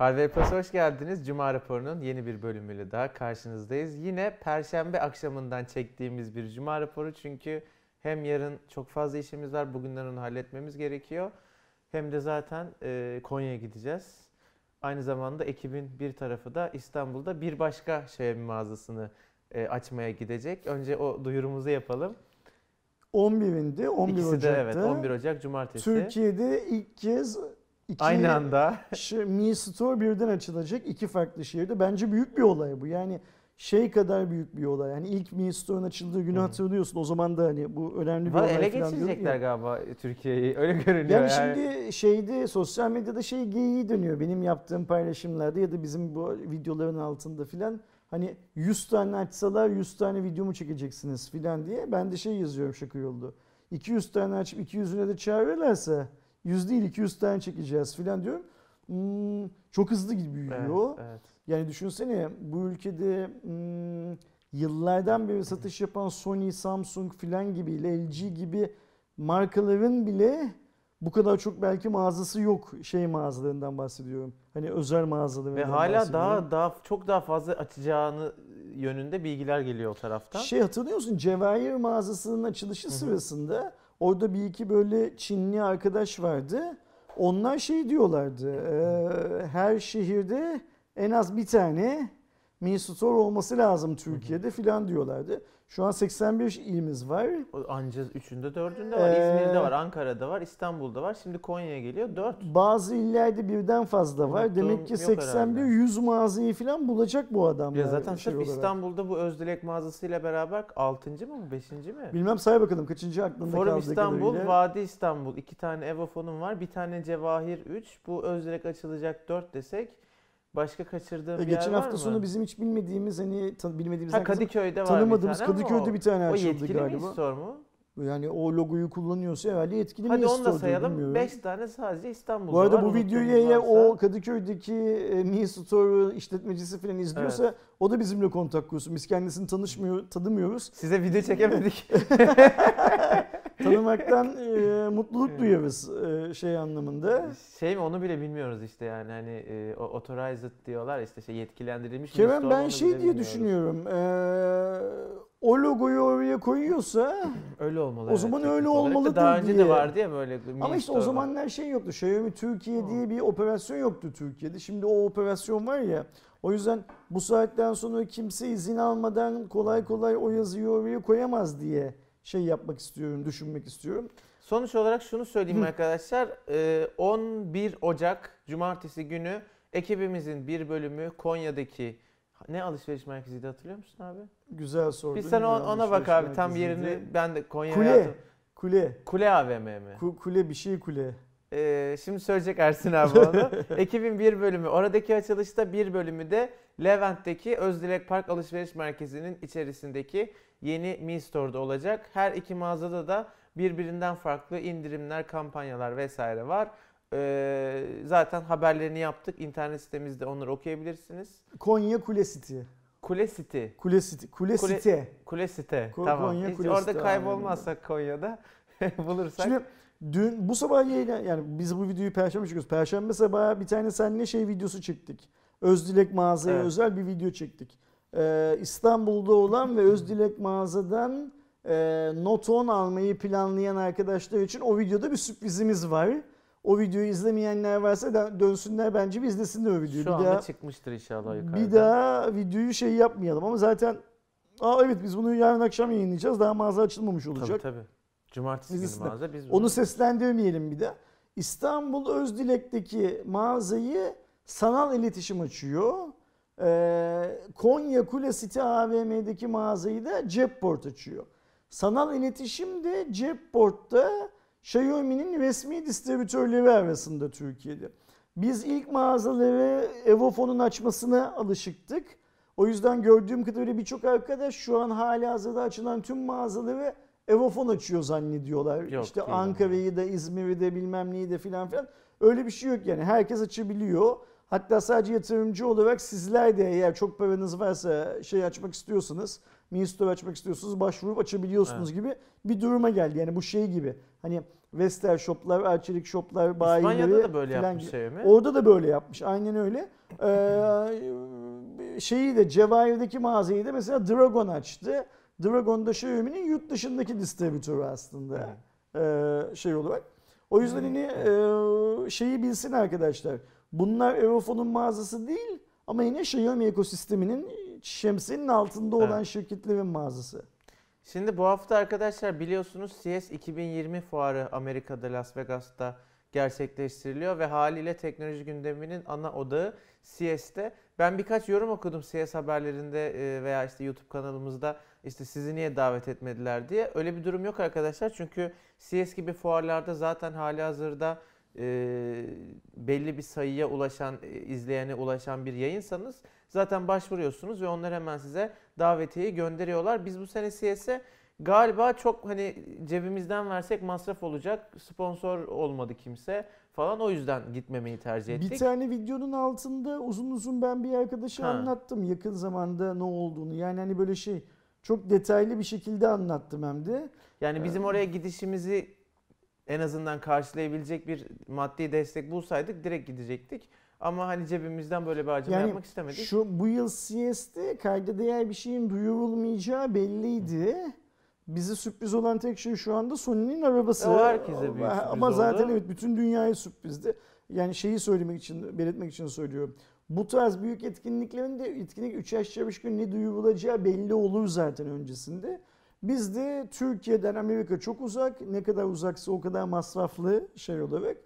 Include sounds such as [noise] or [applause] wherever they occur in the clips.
Harvey Plus hoş geldiniz. Cuma raporunun yeni bir bölümüyle daha karşınızdayız. Yine perşembe akşamından çektiğimiz bir cuma raporu çünkü hem yarın çok fazla işimiz var. Bugünden onu halletmemiz gerekiyor. Hem de zaten e, Konya'ya gideceğiz. Aynı zamanda ekibin bir tarafı da İstanbul'da bir başka Xiaomi mağazasını e, açmaya gidecek. Önce o duyurumuzu yapalım. 11'inde 11 İkisi Ocak'ta de evet 11 Ocak Cumartesi. Türkiye'de ilk kez iki Aynı [laughs] anda. Mi Store birden açılacak iki farklı şehirde. Bence büyük bir olay bu. Yani şey kadar büyük bir olay. Yani ilk Mi Store'un açıldığı günü hı. hatırlıyorsun. O zaman da hani bu önemli bir Valla olay ele geçirecekler galiba Türkiye'yi. [laughs] Öyle görünüyor. Yani yani. şimdi şeyde sosyal medyada şey geyiği dönüyor. Benim yaptığım paylaşımlarda ya da bizim bu videoların altında filan. Hani 100 tane açsalar 100 tane video mu çekeceksiniz filan diye. Ben de şey yazıyorum şaka yollu. 200 tane açıp 200'üne de çağırırlarsa 100 değil 200 tane çekeceğiz filan diyorum. Hmm, çok hızlı gibi büyüyor. Evet, evet. Yani düşünsene bu ülkede hmm, yıllardan beri satış yapan Sony, Samsung filan gibi, LG gibi markaların bile bu kadar çok belki mağazası yok şey mağazalarından bahsediyorum. Hani özel mağazalarından Ve hala daha daha çok daha fazla açacağını yönünde bilgiler geliyor o taraftan. Şey hatırlıyor musun? Cevahir mağazasının açılışı Hı hı. sırasında orada bir iki böyle Çinli arkadaş vardı. Onlar şey diyorlardı. e, her şehirde en az bir tane Mi Store olması lazım Türkiye'de filan diyorlardı. Şu an 81 ilimiz var. Anca üçünde dördünde var. Ee, İzmir'de var, Ankara'da var, İstanbul'da var. Şimdi Konya'ya geliyor. Dört. Bazı illerde birden fazla var. Unuttuğum Demek ki yok 81 herhalde. 100 mağazayı falan bulacak bu adamlar. Ya zaten şey sırf. İstanbul'da bu Özdilek mağazasıyla beraber altıncı mı bu? Beşinci mi? Bilmem say bakalım kaçıncı aklında Forum kaldığı İstanbul, kadarıyla. Vadi İstanbul. iki tane Evofon'um var. Bir tane Cevahir 3. Bu Özdilek açılacak 4 desek. Başka kaçırdığım E, bir yer geçen var hafta mı? sonu bizim hiç bilmediğimiz hani ta- bilmediğimiz Ha Kadıköy'de var tanımadığımız bir tane Kadıköy'de o- bir tane O açıldı yetkili galiba. mi store mu? Yani o logoyu kullanıyorsa herhalde yetkili Hadi mi onu da sayalım. bilmiyorum. 5 tane sadece İstanbul'da Bu arada var. bu videoyu varsa. o Kadıköy'deki e, Mi Store işletmecisi falan izliyorsa o da bizimle kontak kursun. Biz kendisini tanışmıyor, tanımıyoruz. Size video çekemedik. [laughs] Tanımaktan [laughs] e, mutluluk duyarız e, şey anlamında. şey mi onu bile bilmiyoruz işte yani hani e, authorized diyorlar işte şey yetkilendirilmiş mi Kerem ben şey diye düşünüyorum. e, o logoyu oraya koyuyorsa [clears throat] Öyle olmalı. O zaman öyle olarak da olmalıdır Daha önce diye. de vardı ya böyle Ama işte o zamanlar şey yoktu. Xiaomi Türkiye diye bir operasyon yoktu Türkiye'de. Şimdi o operasyon var ya. O yüzden bu saatten sonra kimse izin almadan kolay kolay o yazıyı oraya koyamaz diye şey yapmak istiyorum, düşünmek istiyorum. Sonuç olarak şunu söyleyeyim Hı. arkadaşlar. e, 11 Ocak Cumartesi günü ekibimizin bir bölümü Konya'daki ne alışveriş merkeziydi hatırlıyor musun abi? Güzel soru. Bir sen ona, ona bak abi tam yerini ben de Konya Kule. Kule. Kule AVM mi? Ku- Kule bir şey kule. Ee, şimdi söyleyecek Ersin abi onu. [laughs] Ekibin bir bölümü, oradaki açılışta bir bölümü de Levent'teki Özdilek Park Alışveriş Merkezi'nin içerisindeki yeni Mi Store'da olacak. Her iki mağazada da birbirinden farklı indirimler, kampanyalar vesaire var. Ee, zaten haberlerini yaptık. İnternet sitemizde onları okuyabilirsiniz. Konya Kule City. Kule City. Kule City. Kule, Kule- City. Kule Site. Ko- tamam. Konya Hiç Kule orada Site kaybolmazsak Konya'da [laughs] bulursak. Şimdi dün bu sabah yayına yani biz bu videoyu perşembe çekiyoruz. Perşembe sabahı bir tane seninle şey videosu çektik. Özdilek mağazaya Evet. özel bir video çektik. Ee, İstanbul'da olan ve Özdilek mağazadan e, Note 10 almayı planlayan arkadaşlar için o videoda bir sürprizimiz var. O videoyu izlemeyenler varsa da dönsünler bence bir izlesinler o videoyu. Şu bir anda daha çıkmıştır inşallah yukarıda. bir daha videoyu şey yapmayalım ama zaten Aa evet biz bunu yarın akşam yayınlayacağız. Daha mağaza açılmamış olacak. Tabii tabii. Cumartesi Biz günü mağaza biz Onu seslendirmeyelim bir de. İstanbul Özdilek'teki mağazayı sanal iletişim açıyor. Ee, Konya Kule City AVM'deki mağazayı da Cepport açıyor. Sanal iletişim de Cepport'ta Xiaomi'nin resmi distribütörleri arasında Türkiye'de. Biz ilk mağazaları Evofon'un açmasına alışıktık. O yüzden gördüğüm kadarıyla birçok arkadaş şu an hali hazırda açılan tüm mağazaları Evofon açıyor zannediyorlar. Yok, işte Ankara'yı da İzmir'i de bilmem neyi de filan filan. Öyle bir şey yok yani. Herkes açabiliyor. Hatta sadece yatırımcı olarak sizler de eğer çok paranız varsa şey açmak istiyorsanız, Mi Store açmak istiyorsanız başvurup açabiliyorsunuz gibi bir duruma geldi. Yani bu şey gibi. Hani Vestel shoplar, arçelik shoplar, bayileri İspanya'da da böyle yapmış gibi. şey mi? Orada da böyle yapmış. Aynen öyle. Ee, şeyi de Cevahir'deki mağazayı da mesela Dragon açtı. Dragon da Xiaomi'nin yurt dışındaki distribütörü aslında. Ee, şey olarak. O yüzden hani e, şeyi bilsin arkadaşlar. Bunlar Eurofon'un mağazası değil ama yine Xiaomi ekosisteminin şemsiyenin altında olan Evet. şirketlerin mağazası. Şimdi bu hafta arkadaşlar biliyorsunuz CES 2020 fuarı Amerika'da Las Vegas'ta gerçekleştiriliyor ve haliyle teknoloji gündeminin ana odağı CES'te. Ben birkaç yorum okudum CES haberlerinde e, veya işte YouTube kanalımızda işte sizi niye davet etmediler diye. Öyle bir durum yok arkadaşlar çünkü CES gibi fuarlarda zaten hali hazırda e, belli bir sayıya ulaşan, e, izleyene ulaşan bir yayınsanız zaten başvuruyorsunuz ve onlar hemen size davetiyeyi gönderiyorlar. Biz bu sene CES'e galiba çok hani cebimizden versek masraf olacak. Sponsor olmadı kimse falan. O yüzden gitmemeyi tercih ettik. Bir tane videonun altında uzun uzun ben bir arkadaşa Ha. anlattım yakın zamanda ne olduğunu. Yani hani böyle şey çok detaylı bir şekilde anlattım hem de. Yani bizim oraya gidişimizi en azından karşılayabilecek bir maddi destek bulsaydık direkt gidecektik. Ama hani cebimizden böyle bir harcama Yani yapmak istemedik. Şu bu yıl CS'de kayda değer bir şeyin duyurulmayacağı belliydi. Bize sürpriz olan tek şey şu anda Sony'nin arabası. O herkese büyük sürpriz Ama zaten oldu. evet bütün dünyaya sürprizdi. Yani şeyi söylemek için, belirtmek için söylüyorum. Bu tarz büyük etkinliklerin de etkinlik 3 aşağı 5 gün ne duyurulacağı belli olur zaten öncesinde. Biz de Türkiye'den Amerika çok uzak. Ne kadar uzaksa o kadar masraflı şey olarak.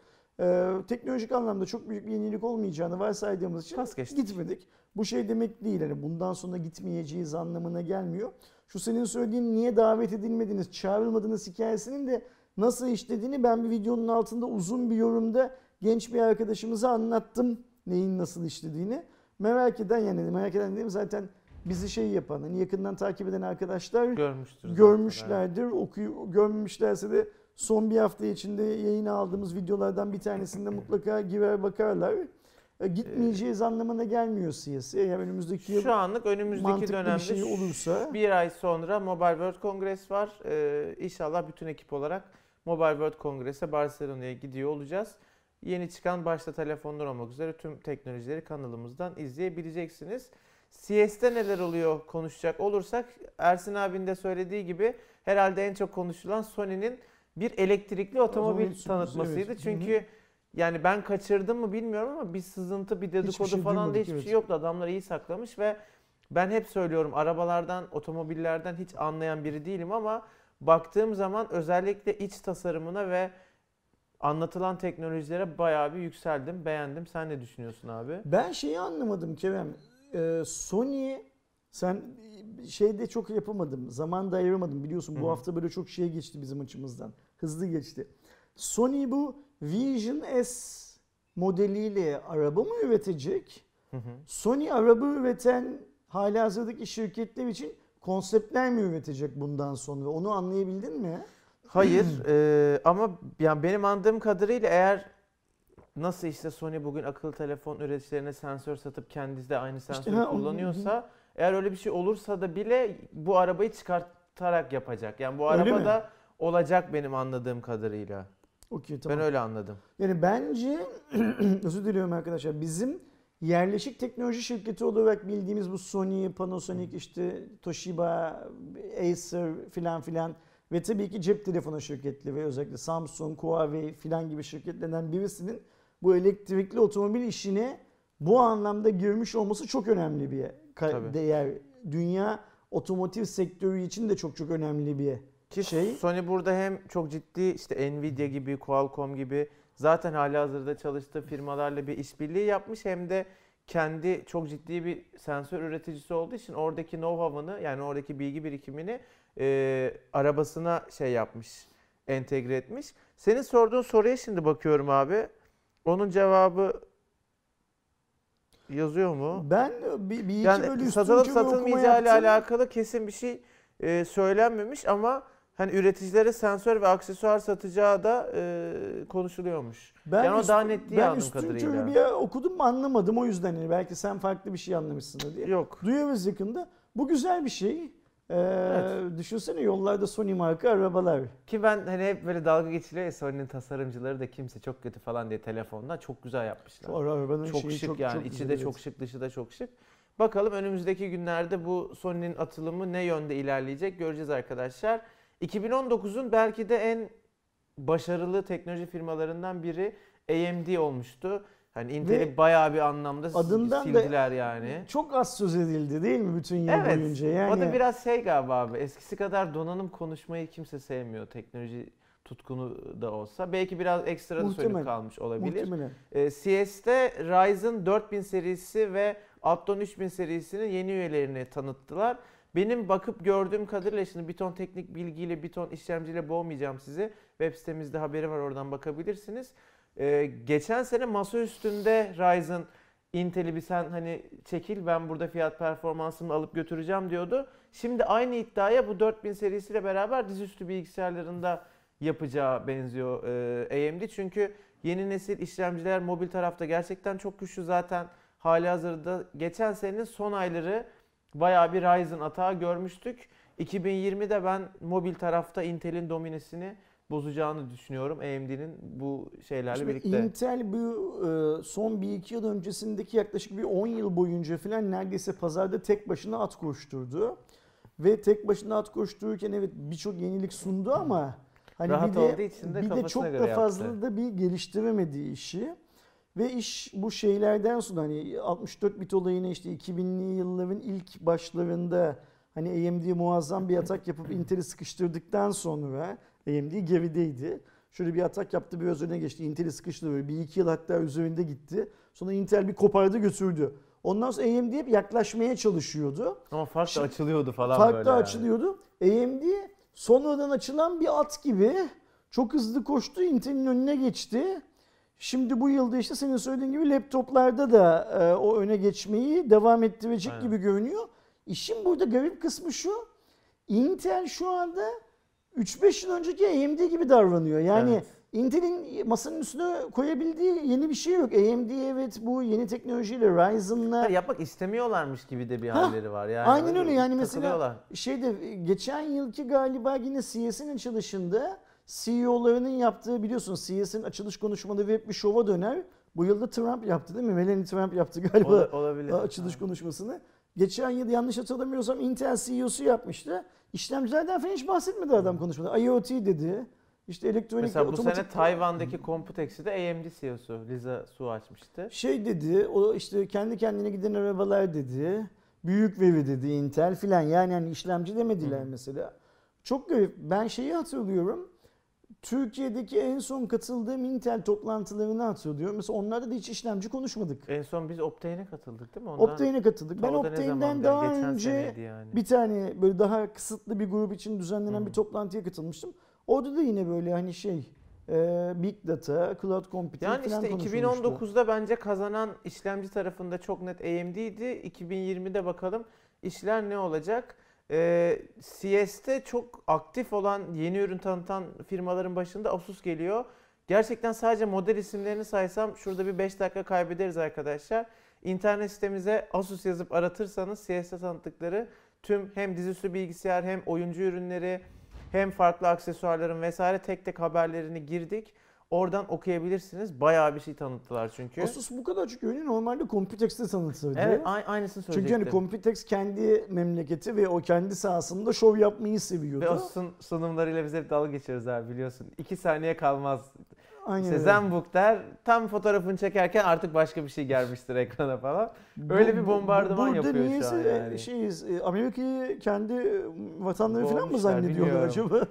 Ee, teknolojik anlamda çok büyük bir yenilik olmayacağını varsaydığımız için geçtik. gitmedik. Bu şey demek değil. Hani bundan sonra gitmeyeceğiz anlamına gelmiyor. Şu senin söylediğin niye davet edilmediniz, çağrılmadınız hikayesinin de nasıl işlediğini ben bir videonun altında uzun bir yorumda genç bir arkadaşımıza anlattım neyin nasıl işlediğini. Merak eden yani merak eden dedim zaten bizi şey yapan, hani yakından takip eden arkadaşlar Görmüştür. zaten, görmüşlerdir. Okuyu, görmemişlerse de son bir hafta içinde yayına aldığımız videolardan bir tanesinde [laughs] mutlaka girer bakarlar. E, Gitmeyeceğiz anlamına gelmiyor CS. Eğer önümüzdeki yıl Şu anlık önümüzdeki dönemde bir şey olursa bir ay sonra Mobile World Congress var. Ee, inşallah bütün ekip olarak Mobile World Congress'e Barcelona'ya gidiyor olacağız. Yeni çıkan başta telefonlar olmak üzere tüm teknolojileri kanalımızdan izleyebileceksiniz. CS'te neler oluyor konuşacak olursak Ersin abinin de söylediği gibi herhalde en çok konuşulan Sony'nin bir elektrikli otomobil tanıtmasıydı. evet. Çünkü yani ben kaçırdım mı bilmiyorum ama bir sızıntı, bir dedikodu şey falan da hiçbir evet. şey yoktu. Adamlar iyi saklamış ve ben hep söylüyorum arabalardan, otomobillerden hiç anlayan biri değilim ama baktığım zaman özellikle iç tasarımına ve anlatılan teknolojilere bayağı bir yükseldim, beğendim. Sen ne düşünüyorsun abi? ben şeyi anlamadım Kerem. Ee, Sony sen şeyde çok yapamadım. Zaman da ayıramadım. Biliyorsun bu hı. hafta böyle çok şey geçti bizim açımızdan. Hızlı geçti. Sony bu Vision S modeliyle araba mı üretecek? Sony araba üreten hali hazırdaki şirketler için konseptler mi üretecek bundan sonra? Onu anlayabildin mi? Hayır eee, ama yani benim anladığım kadarıyla eğer nasıl işte Sony bugün akıllı telefon üreticilerine sensör satıp kendisi de aynı sensörü ha, onu- kullanıyorsa eğer öyle bir şey olursa da bile bu arabayı çıkartarak yapacak. Yani bu Öyle mi? arabada olacak benim anladığım kadarıyla. Okey tamam. Ben öyle anladım. Yani bence [clears throat] özür diliyorum arkadaşlar. Bizim yerleşik teknoloji şirketi olarak bildiğimiz bu Sony, Panasonic, işte Toshiba, Acer filan filan ve tabii ki cep telefonu şirketleri ve özellikle Samsung, Huawei filan gibi şirketlerden birisinin bu elektrikli otomobil işine bu anlamda girmiş olması çok önemli bir Tabii. değer. Dünya otomotiv sektörü için de çok çok önemli bir Ki şey. Sony burada hem çok ciddi işte Nvidia gibi, Qualcomm gibi zaten halihazırda çalıştığı firmalarla bir işbirliği yapmış hem de kendi çok ciddi bir sensör üreticisi olduğu için oradaki know-how'ını yani oradaki bilgi birikimini e, arabasına şey yapmış, entegre etmiş. Senin sorduğun soruya şimdi bakıyorum abi. Onun cevabı yazıyor mu? Ben bir, bir iki Yani böyle satılıp satılmayacağı ile alakalı kesin bir şey e, söylenmemiş ama hani üreticilere sensör ve aksesuar satacağı da e, konuşuluyormuş. Ben Yani o üst- daha net ben anladığım kadarıyla. bir okudum anlamadım o yüzden. Yani belki sen farklı bir şey anlamışsındır diye. Yok. Duyuyoruz yakında. Bu güzel bir şey. Ee, Evet. Düşünsene yollarda Sony marka arabalar. Ki ben hani hep böyle dalga geçiliyor ya Sony'nin tasarımcıları da kimse çok kötü falan diye telefonda çok güzel yapmışlar. Şu ara- arabanın Çok şeyi şık çok, yani. çok İçi de çok şık, dışı da çok şık. Bakalım önümüzdeki günlerde bu Sony'nin atılımı ne yönde ilerleyecek göreceğiz arkadaşlar. 2019'un belki de en başarılı teknoloji firmalarından biri AMD olmuştu. Hani Intel'i bayağı bir anlamda adından da- sildiler yani. Çok az söz edildi değil mi bütün yıl Evet. boyunca? Yani O da biraz şey galiba abi. Eskisi kadar donanım konuşmayı kimse sevmiyor. Teknoloji tutkunu da olsa. Belki biraz ekstra da sönük kalmış olabilir. muhtemelen. Ee, CS'te Ryzen 4000 serisi ve Athlon 3000 serisinin yeni üyelerini tanıttılar. Benim bakıp gördüğüm kadarıyla şimdi bir ton teknik bilgiyle bir ton işlemciyle boğmayacağım sizi. Web sitemizde haberi var oradan bakabilirsiniz. Ee, geçen sene masa üstünde Ryzen Intel'i bir sen hani çekil ben burada fiyat performansını alıp götüreceğim diyordu. Şimdi aynı iddiaya bu 4000 serisiyle beraber dizüstü bilgisayarlarında yapacağı benziyor e, AMD. Çünkü yeni nesil işlemciler mobil tarafta gerçekten çok güçlü zaten hali hazırda geçen senenin son ayları bayağı bir Ryzen atağı görmüştük. 2020'de ben mobil tarafta Intel'in dominesini bozacağını düşünüyorum AMD'nin bu şeylerle Şimdi birlikte. Intel bu e, son 1-2 yıl öncesindeki yaklaşık bir 10 yıl boyunca falan neredeyse pazarda tek başına at koşturdu. Ve tek başına at koştururken evet birçok yenilik sundu ama hani Rahat bir de, için de bir de çok da yaptı. fazla da bir geliştiremediği işi. Ve iş bu şeylerden sonra hani 64 bit olayını işte 2000'li yılların ilk başlarında hani AMD muazzam bir atak yapıp Intel'i sıkıştırdıktan sonra AMD gerideydi. Şöyle bir atak yaptı biraz öne geçti. Intel'i sıkıştırdı böyle bir iki yıl hatta üzerinde gitti. Sonra Intel bir kopardı götürdü. Ondan sonra AMD hep yaklaşmaya çalışıyordu. Ama fark da Şimdi- açılıyordu falan Fark böyle da yani. açılıyordu. AMD sonradan açılan bir at gibi çok hızlı koştu. Intel'in önüne geçti. Şimdi bu yılda işte senin söylediğin gibi laptoplarda da e, o öne geçmeyi devam ettirecek Aynen. gibi görünüyor. İşin burada garip kısmı şu. Intel şu anda 3-5 yıl önceki AMD gibi davranıyor. Yani Evet. Intel'in masanın üstüne koyabildiği yeni bir şey yok. AMD evet bu yeni teknolojiyle Ryzen'la Hayır, yapmak istemiyorlarmış gibi de bir Ha, halleri var. Yani aynen öyle yani mesela şeyde geçen yılki galiba yine CS'in açılışında CEO'larının yaptığı biliyorsun CS'in açılış konuşmaları hep bir şova döner. Bu yılda Trump yaptı değil mi? Melanie Trump yaptı galiba Ola- olabilir. açılış konuşmasını. Geçen yıl yanlış hatırlamıyorsam Intel CEO'su yapmıştı. İşlemcilerden falan hiç bahsetmedi adam konuşmada. IoT dedi. İşte elektronik Mesela bu otomatik sene Tayvan'daki Computex'i de AMD CEO'su Liza Su açmıştı. şey dedi. O işte kendi kendine giden arabalar dedi. Büyük veri dedi Intel filan. Yani hani işlemci demediler Hı mesela. Çok garip. Ben şeyi hatırlıyorum. Türkiye'deki en son katıldığım Intel toplantılarını hatırlıyorum. Mesela onlarda da hiç işlemci konuşmadık. En son biz Optane'e katıldık değil mi? Ondan, Optane'e katıldık. Ben Optane'den daha Geçen önce yani. bir tane böyle daha kısıtlı bir grup için düzenlenen Hı. bir toplantıya katılmıştım. Orada da yine böyle hani şey e, Big Data, Cloud Computing Yani falan işte konuşulmuştu. 2019'da bence kazanan işlemci tarafında çok net AMD'ydi. 2020'de bakalım işler ne olacak? Ee, CS'te çok aktif olan yeni ürün tanıtan firmaların başında Asus geliyor. Gerçekten sadece model isimlerini saysam şurada bir 5 dakika kaybederiz arkadaşlar. İnternet sitemize Asus yazıp aratırsanız CS'te tanıttıkları tüm hem dizüstü bilgisayar hem oyuncu ürünleri hem farklı aksesuarların vesaire tek tek haberlerini girdik. Oradan okuyabilirsiniz. Bayağı bir şey tanıttılar çünkü. Asus bu kadar çok ürünü normalde Computex'te tanıtırdı. Evet, aynısını Çünkü söyleyecektim. hani Computex kendi memleketi ve o kendi sahasında şov yapmayı Ve seviyordu. Asus'un sunumlarıyla biz hep dalga geçiyoruz abi biliyorsun. 2 saniye kalmaz. Aynen. Zenbook der, tam fotoğrafını çekerken artık başka bir şey gelmiştir ekrana falan. Bu- öyle bir bu- bombardıman burada yapıyor şu an yani. şeyiz, e, Amerika'yı kendi vatanları falan mı Boğmuşlar, zannediyorlar acaba? [laughs]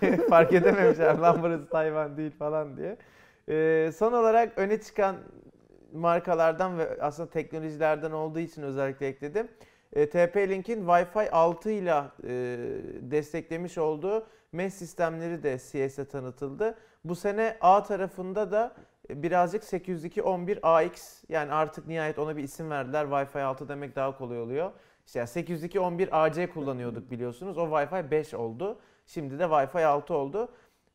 [laughs] Fark edememişler lan burası Tayvan değil falan diye. Ee, son olarak öne çıkan markalardan ve aslında teknolojilerden olduğu için özellikle ekledim. E, TP-Link'in Wi-Fi 6 ile e, desteklemiş olduğu mesh sistemleri de CS'e tanıtıldı. Bu sene A tarafında da e, birazcık 802.11ax yani artık nihayet ona bir isim verdiler. Wi-Fi 6 demek daha kolay oluyor. İşte yani 802.11ac kullanıyorduk biliyorsunuz. O Wi-Fi 5 oldu. Şimdi de Wi-Fi 6 oldu.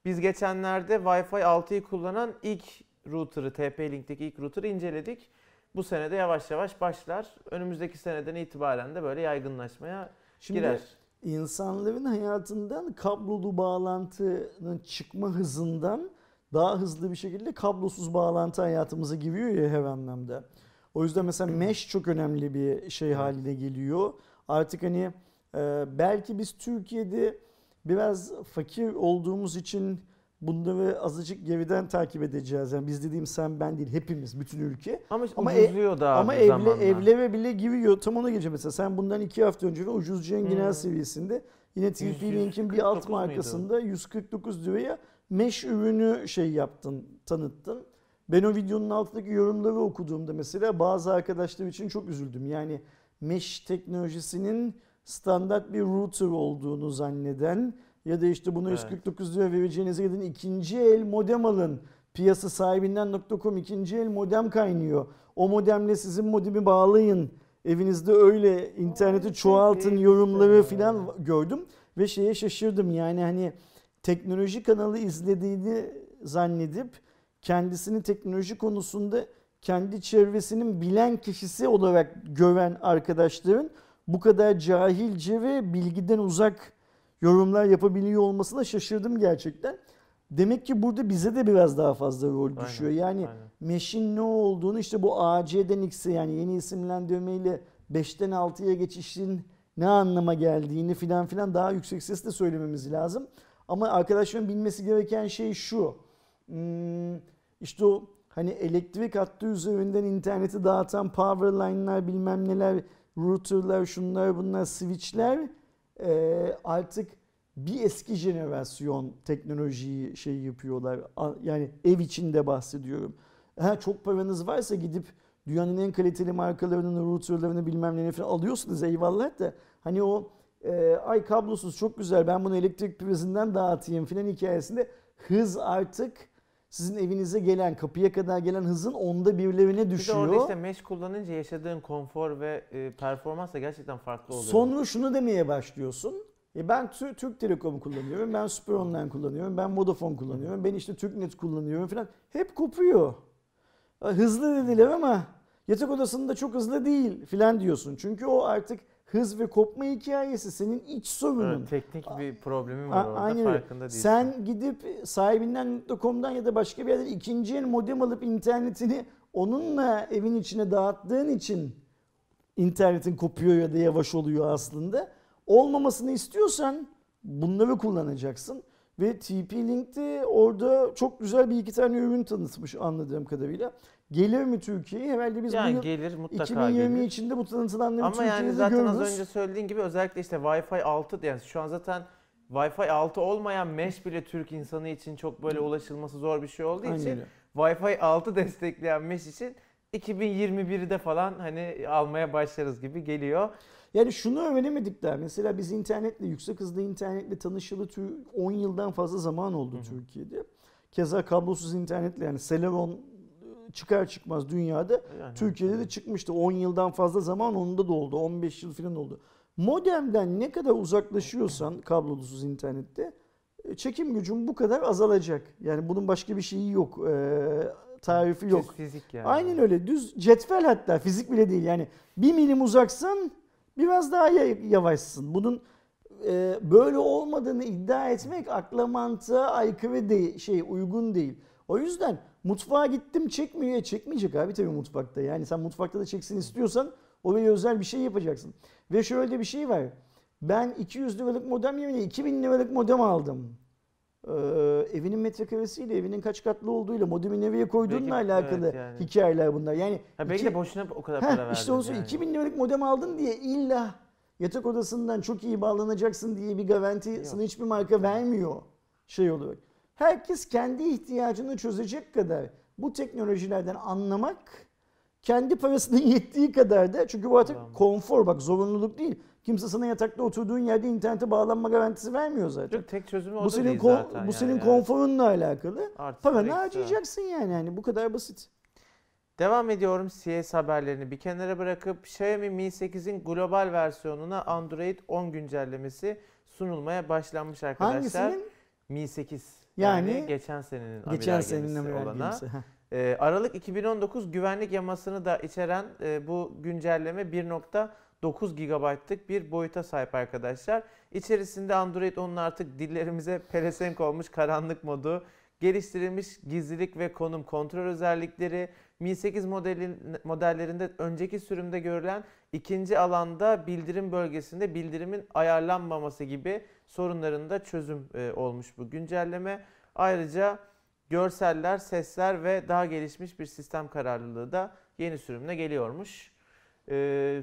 Biz geçenlerde Wi-Fi 6'yı kullanan ilk router'ı, TP-Link'teki ilk router'ı inceledik. Bu sene de yavaş yavaş başlar. Önümüzdeki seneden itibaren de böyle yaygınlaşmaya Şimdi girer. İnsanların hayatından kablolu bağlantının çıkma hızından daha hızlı bir şekilde kablosuz bağlantı hayatımıza giriyor ya her anlamda. O yüzden mesela mesh çok önemli bir şey haline geliyor. Artık hani e, belki biz Türkiye'de biraz fakir olduğumuz için bunları azıcık geriden takip edeceğiz. Yani biz dediğim sen ben değil hepimiz bütün ülke. Ama, Ama ucuzluyor da Ama evle, zamanla. evlere bile giriyor. Tam ona geleceğim mesela. Sen bundan iki hafta önce de ucuzcu genel Hmm. seviyesinde yine Yüz- TP-Link'in bir 149 alt markasında 149 liraya mesh ürünü şey yaptın, tanıttın. Ben o videonun altındaki yorumları okuduğumda mesela bazı arkadaşlar için çok üzüldüm. Yani mesh teknolojisinin standart bir router olduğunu zanneden ya da işte bunu Evet. 149 lira vereceğinize gidin ikinci el modem alın. Piyasa sahibinden.com ikinci el modem kaynıyor. O modemle sizin modemi bağlayın. Evinizde öyle interneti Ay, çoğaltın yorumları iyi. filan gördüm ve şeye şaşırdım. Yani hani teknoloji kanalı izlediğini zannedip kendisini teknoloji konusunda kendi çevresinin bilen kişisi olarak gören arkadaşların bu kadar cahilce ve bilgiden uzak yorumlar yapabiliyor olmasına şaşırdım gerçekten. Demek ki burada bize de biraz daha fazla rol Aynen, düşüyor. Yani aynen. Mesh'in ne olduğunu işte bu AC'den X'e yani yeni isimlendirmeyle 5'ten 6'ya geçişin ne anlama geldiğini filan filan daha yüksek sesle söylememiz lazım. Ama arkadaşların bilmesi gereken şey şu. Hmm, işte o hani elektrik hattı üzerinden interneti dağıtan power line'lar bilmem neler, router'lar, şunlar bunlar, switch'ler e, artık bir eski jenerasyon teknolojiyi şey yapıyorlar. Yani ev içinde bahsediyorum. Ha, çok paranız varsa gidip dünyanın en kaliteli markalarının routerlarını bilmem ne falan alıyorsunuz eyvallah da hani o e, ay kablosuz çok güzel ben bunu elektrik prizinden dağıtayım filan hikayesinde hız artık sizin evinize gelen kapıya kadar gelen hızın onda birlerine Bir de düşüyor. orada işte mesh kullanınca yaşadığın konfor ve e, performans da gerçekten farklı oluyor. Sonra şunu demeye başlıyorsun. E ben Tü- Türk Telekom kullanıyorum, ben Süper Online kullanıyorum, ben Vodafone kullanıyorum, ben işte TürkNet kullanıyorum falan. Hep kopuyor. E, Hızlı dediler ama yatak odasında çok hızlı değil filan diyorsun. Çünkü o artık hız ve kopma hikayesi senin iç sorunun. Evet, teknik bir problemim A- var orada Aynen farkında değilsin. Sen gidip sahibinden.com'dan ya da başka bir yerden ikinci el modem alıp internetini onunla evin içine dağıttığın için internetin kopuyor ya da yavaş oluyor aslında. Olmamasını istiyorsan bunları kullanacaksın. Ve TP-Link'te orada çok güzel bir iki tane ürün tanıtmış anladığım kadarıyla. Gelir mi Türkiye'ye? Herhalde biz yani bu yıl gelir mutlaka 2020 gelir. içinde bu tanıtılanları Ama Türkiye'de yani zaten görürüz. az önce söylediğin gibi özellikle işte Wi-Fi 6 yani şu an zaten Wi-Fi 6 olmayan mesh bile Türk insanı için çok böyle ulaşılması zor bir şey olduğu Aynen için. Wi-Fi 6 destekleyen mesh için 2021'de falan hani almaya başlarız gibi geliyor. Yani şunu öğrenemedik daha. Mesela biz internetle, yüksek hızlı internetle tanışalı tü- 10 yıldan fazla zaman oldu Hı hı. Türkiye'de. Keza kablosuz internetle yani Celeron çıkar çıkmaz dünyada Yani Türkiye'de de çıkmıştı. 10 yıldan fazla zaman onda da oldu. 15 yıl falan oldu. Modemden ne kadar uzaklaşıyorsan kablosuz internette e, çekim gücün bu kadar azalacak. Yani bunun başka bir şeyi yok. e, tarifi Düz yok. fizik yani. Aynen öyle. Düz cetvel hatta fizik bile değil. Yani bir milim uzaksan biraz daha ya- yavaşsın. Bunun e, böyle olmadığını iddia etmek akla mantığa aykırı değil, şey uygun değil. O yüzden mutfağa gittim çekmiyor. E, çekmeyecek abi tabii mutfakta. Yani sen mutfakta da çeksin istiyorsan oraya özel bir şey yapacaksın. Ve şöyle bir şey var. Ben 200 liralık modem yerine 2000 liralık modem aldım. Ee, evinin metrekaresiyle, evinin kaç katlı olduğuyla, modemi nereye koyduğunla Belki- alakalı evet yani. hikayeler bunlar. Yani Ha belki iki- de boşuna o kadar Heh, para verdin. işte onu yani. 2000 liralık modem aldın diye illa yatak odasından çok iyi bağlanacaksın diye bir garanti Yok. sana hiçbir marka vermiyor şey olarak. Herkes kendi ihtiyacını çözecek kadar bu teknolojilerden anlamak kendi parasının [laughs] yettiği kadar da çünkü bu artık Tamam. konfor bak zorunluluk değil. Kimse sana yatakta oturduğun yerde internete bağlanma garantisi vermiyor zaten. Yok, tek çözümü o Bu senin değil zaten bu yani. senin Evet. konforunla alakalı. Artı Paranı harcayacaksın yani. yani bu kadar basit. Devam ediyorum CS haberlerini bir kenara bırakıp Xiaomi Mi 8'in global versiyonuna Android 10 güncellemesi sunulmaya başlanmış arkadaşlar. Hangisinin? Mi 8. Yani, Yani geçen senenin Geçen senenin gemisi amiral olana. gemisi. Ee, Aralık 2019 güvenlik yamasını da içeren e, bu güncelleme 9 GB'lık bir boyuta sahip arkadaşlar. İçerisinde Android 10'un artık dillerimize [laughs] pelesenk olmuş karanlık modu, geliştirilmiş gizlilik ve konum kontrol özellikleri, Mi 8 modelin, modellerinde önceki sürümde görülen ikinci alanda bildirim bölgesinde bildirimin ayarlanmaması gibi sorunlarında çözüm e, olmuş bu güncelleme. Ayrıca görseller, sesler ve daha gelişmiş bir sistem kararlılığı da yeni sürümle geliyormuş. Ee,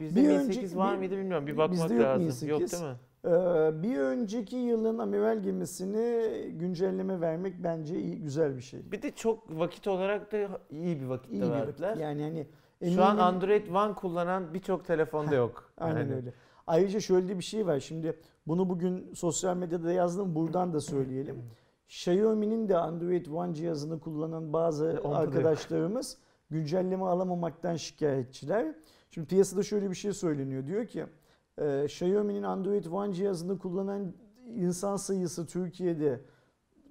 bizde Bir Mi önceki- 8 var bir- mıydı bilmiyorum. Bir bakmak bizde yok lazım. Yok 8. değil mi? Ee, bir önceki yılın amiral gemisini güncelleme vermek bence iyi, güzel bir şey. Bir de çok vakit olarak da iyi bir vakitte İyi bir verdiler. vakit. Yani hani Şu an eminim- Android One kullanan birçok telefonda yok. Aynen Yani. öyle. Ayrıca şöyle bir şey var. Şimdi bunu bugün sosyal medyada yazdım. Buradan da söyleyelim. Xiaomi'nin de Android One cihazını kullanan bazı onda da yok. arkadaşlarımız güncelleme alamamaktan şikayetçiler. Şimdi piyasada şöyle bir şey söyleniyor. Diyor ki e, Xiaomi'nin Android One cihazını kullanan insan sayısı Türkiye'de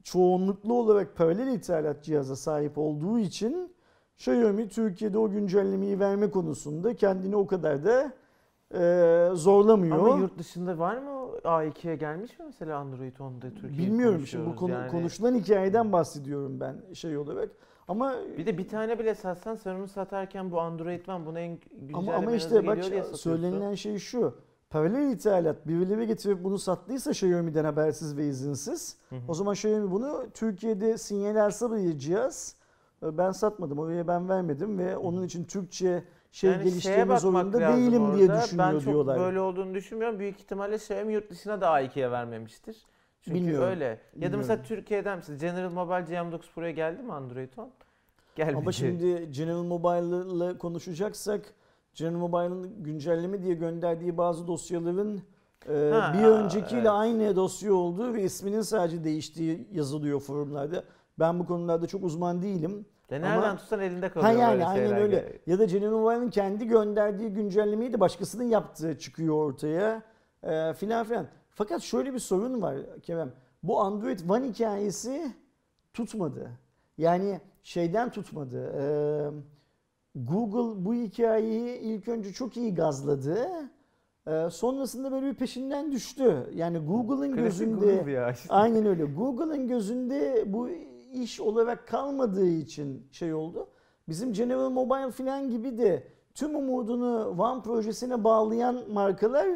çoğunluklu olarak paralel ithalat cihaza sahip olduğu için Xiaomi Türkiye'de o güncellemeyi verme konusunda kendini o kadar da e, zorlamıyor. Ama yurt dışında var mı o A2'ye gelmiş mi mesela Android 10'da Türkiye'de Bilmiyorum şimdi bu konu, yani. konuşulan hikayeden bahsediyorum ben şey olarak. Ama Bir de bir tane bile satsan sen onu satarken bu Android One buna en güncelleme ama, ama işte bak söylenilen şey şu. Paralel ithalat birileri getirip bunu sattıysa Xiaomi'den habersiz ve izinsiz. Hı hı. O zaman Xiaomi bunu Türkiye'de sinyal alsa bir cihaz ben satmadım oraya ben vermedim ve onun için Türkçe şey Yani geliştirme zorunda değilim diye orada. düşünüyor Ben çok diyorlar. böyle olduğunu düşünmüyorum. Büyük ihtimalle Xiaomi yurt dışına da A2'ye vermemiştir. Çünkü Bilmiyorum. öyle. Ya da Bilmiyorum. mesela Türkiye'den mesela General Mobile GM9 Pro'ya geldi mi Android 10? Gelmedi. Ama şimdi General Mobile'la konuşacaksak General Mobile'ın güncelleme diye gönderdiği bazı dosyaların e, Ha, bir öncekiyle evet. aynı dosya olduğu ve isminin sadece değiştiği yazılıyor forumlarda. Ben bu konularda çok uzman değilim. De nereden ama- tutsan elinde Ha kalıyor yani böyle aynen öyle. Ya da General Mobile'ın kendi gönderdiği güncellemeyi de başkasının yaptığı çıkıyor ortaya. E, filan filan. Fakat şöyle bir sorun var Kerem. Bu Android One hikayesi tutmadı. Yani şeyden tutmadı. E, Google bu hikayeyi ilk önce çok iyi gazladı. E, sonrasında böyle bir peşinden düştü. Yani Google'ın gözünde Google ya işte. Aynen öyle. Google'ın gözünde bu iş olarak kalmadığı için şey oldu. Bizim General Mobile falan gibi de tüm umudunu One projesine bağlayan markalar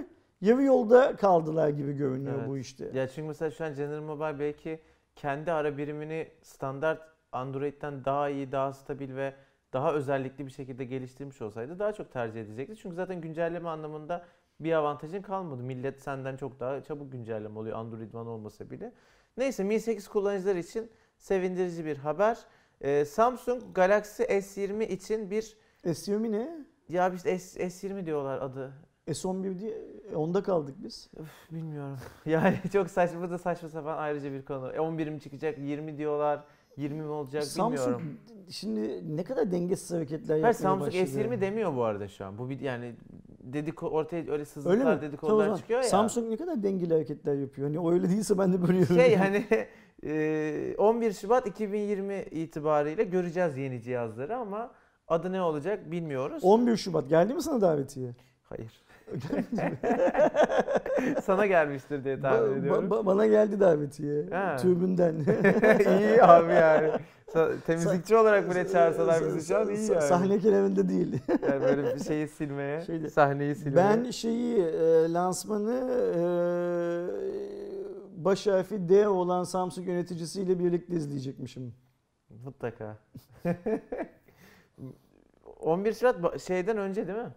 yarı yolda kaldılar gibi görünüyor Evet. bu işte. Ya çünkü mesela şu an General Mobile belki kendi ara birimini standart Android'den daha iyi, daha stabil ve daha özellikli bir şekilde geliştirmiş olsaydı daha çok tercih edecekti. Çünkü zaten güncelleme anlamında bir avantajın kalmadı. Millet senden çok daha çabuk güncelleme oluyor Android One olmasa bile. Neyse Mi 8 kullanıcılar için sevindirici bir haber. Ee, Samsung Galaxy S20 için bir S20 ne? ya işte S, S20 diyorlar adı. S11 diye e, onda kaldık biz. Üf, bilmiyorum. [laughs] Yani çok saçma da saçma sapan ayrıca bir konu. E, 11 mi çıkacak, 20 diyorlar. 20 mi olacak Samsung bilmiyorum. şimdi ne kadar dengesiz hareketler yapmaya Samsung başladı. S20 demiyor bu arada şu an. Bu bir yani dedik ortaya öyle Öyle? Tamam, o dedikodular zaman çıkıyor ya. Samsung ne kadar dengeli hareketler yapıyor. Hani o öyle değilse ben de böyle şey hani [laughs] 11 Şubat 2020 itibariyle göreceğiz yeni cihazları ama adı ne olacak bilmiyoruz. 11 Şubat geldi mi sana davetiye? Hayır. [laughs] Sana gelmiştir diye tahmin Ba- ediyorum. ba- bana geldi davetiye. Ha. Tribünden. [laughs] iyi abi yani. Temizlikçi olarak bile çağırsalar bizi şu an iyi yani. Sahne kenarında değil. Yani böyle bir şeyi silmeye, Şeyde- sahneyi silmeye. ben şeyi e, lansmanı e, baş harfi D olan Samsung yöneticisiyle birlikte izleyecekmişim. Mutlaka. [laughs] 11 Şubat ba- şeyden önce değil mi?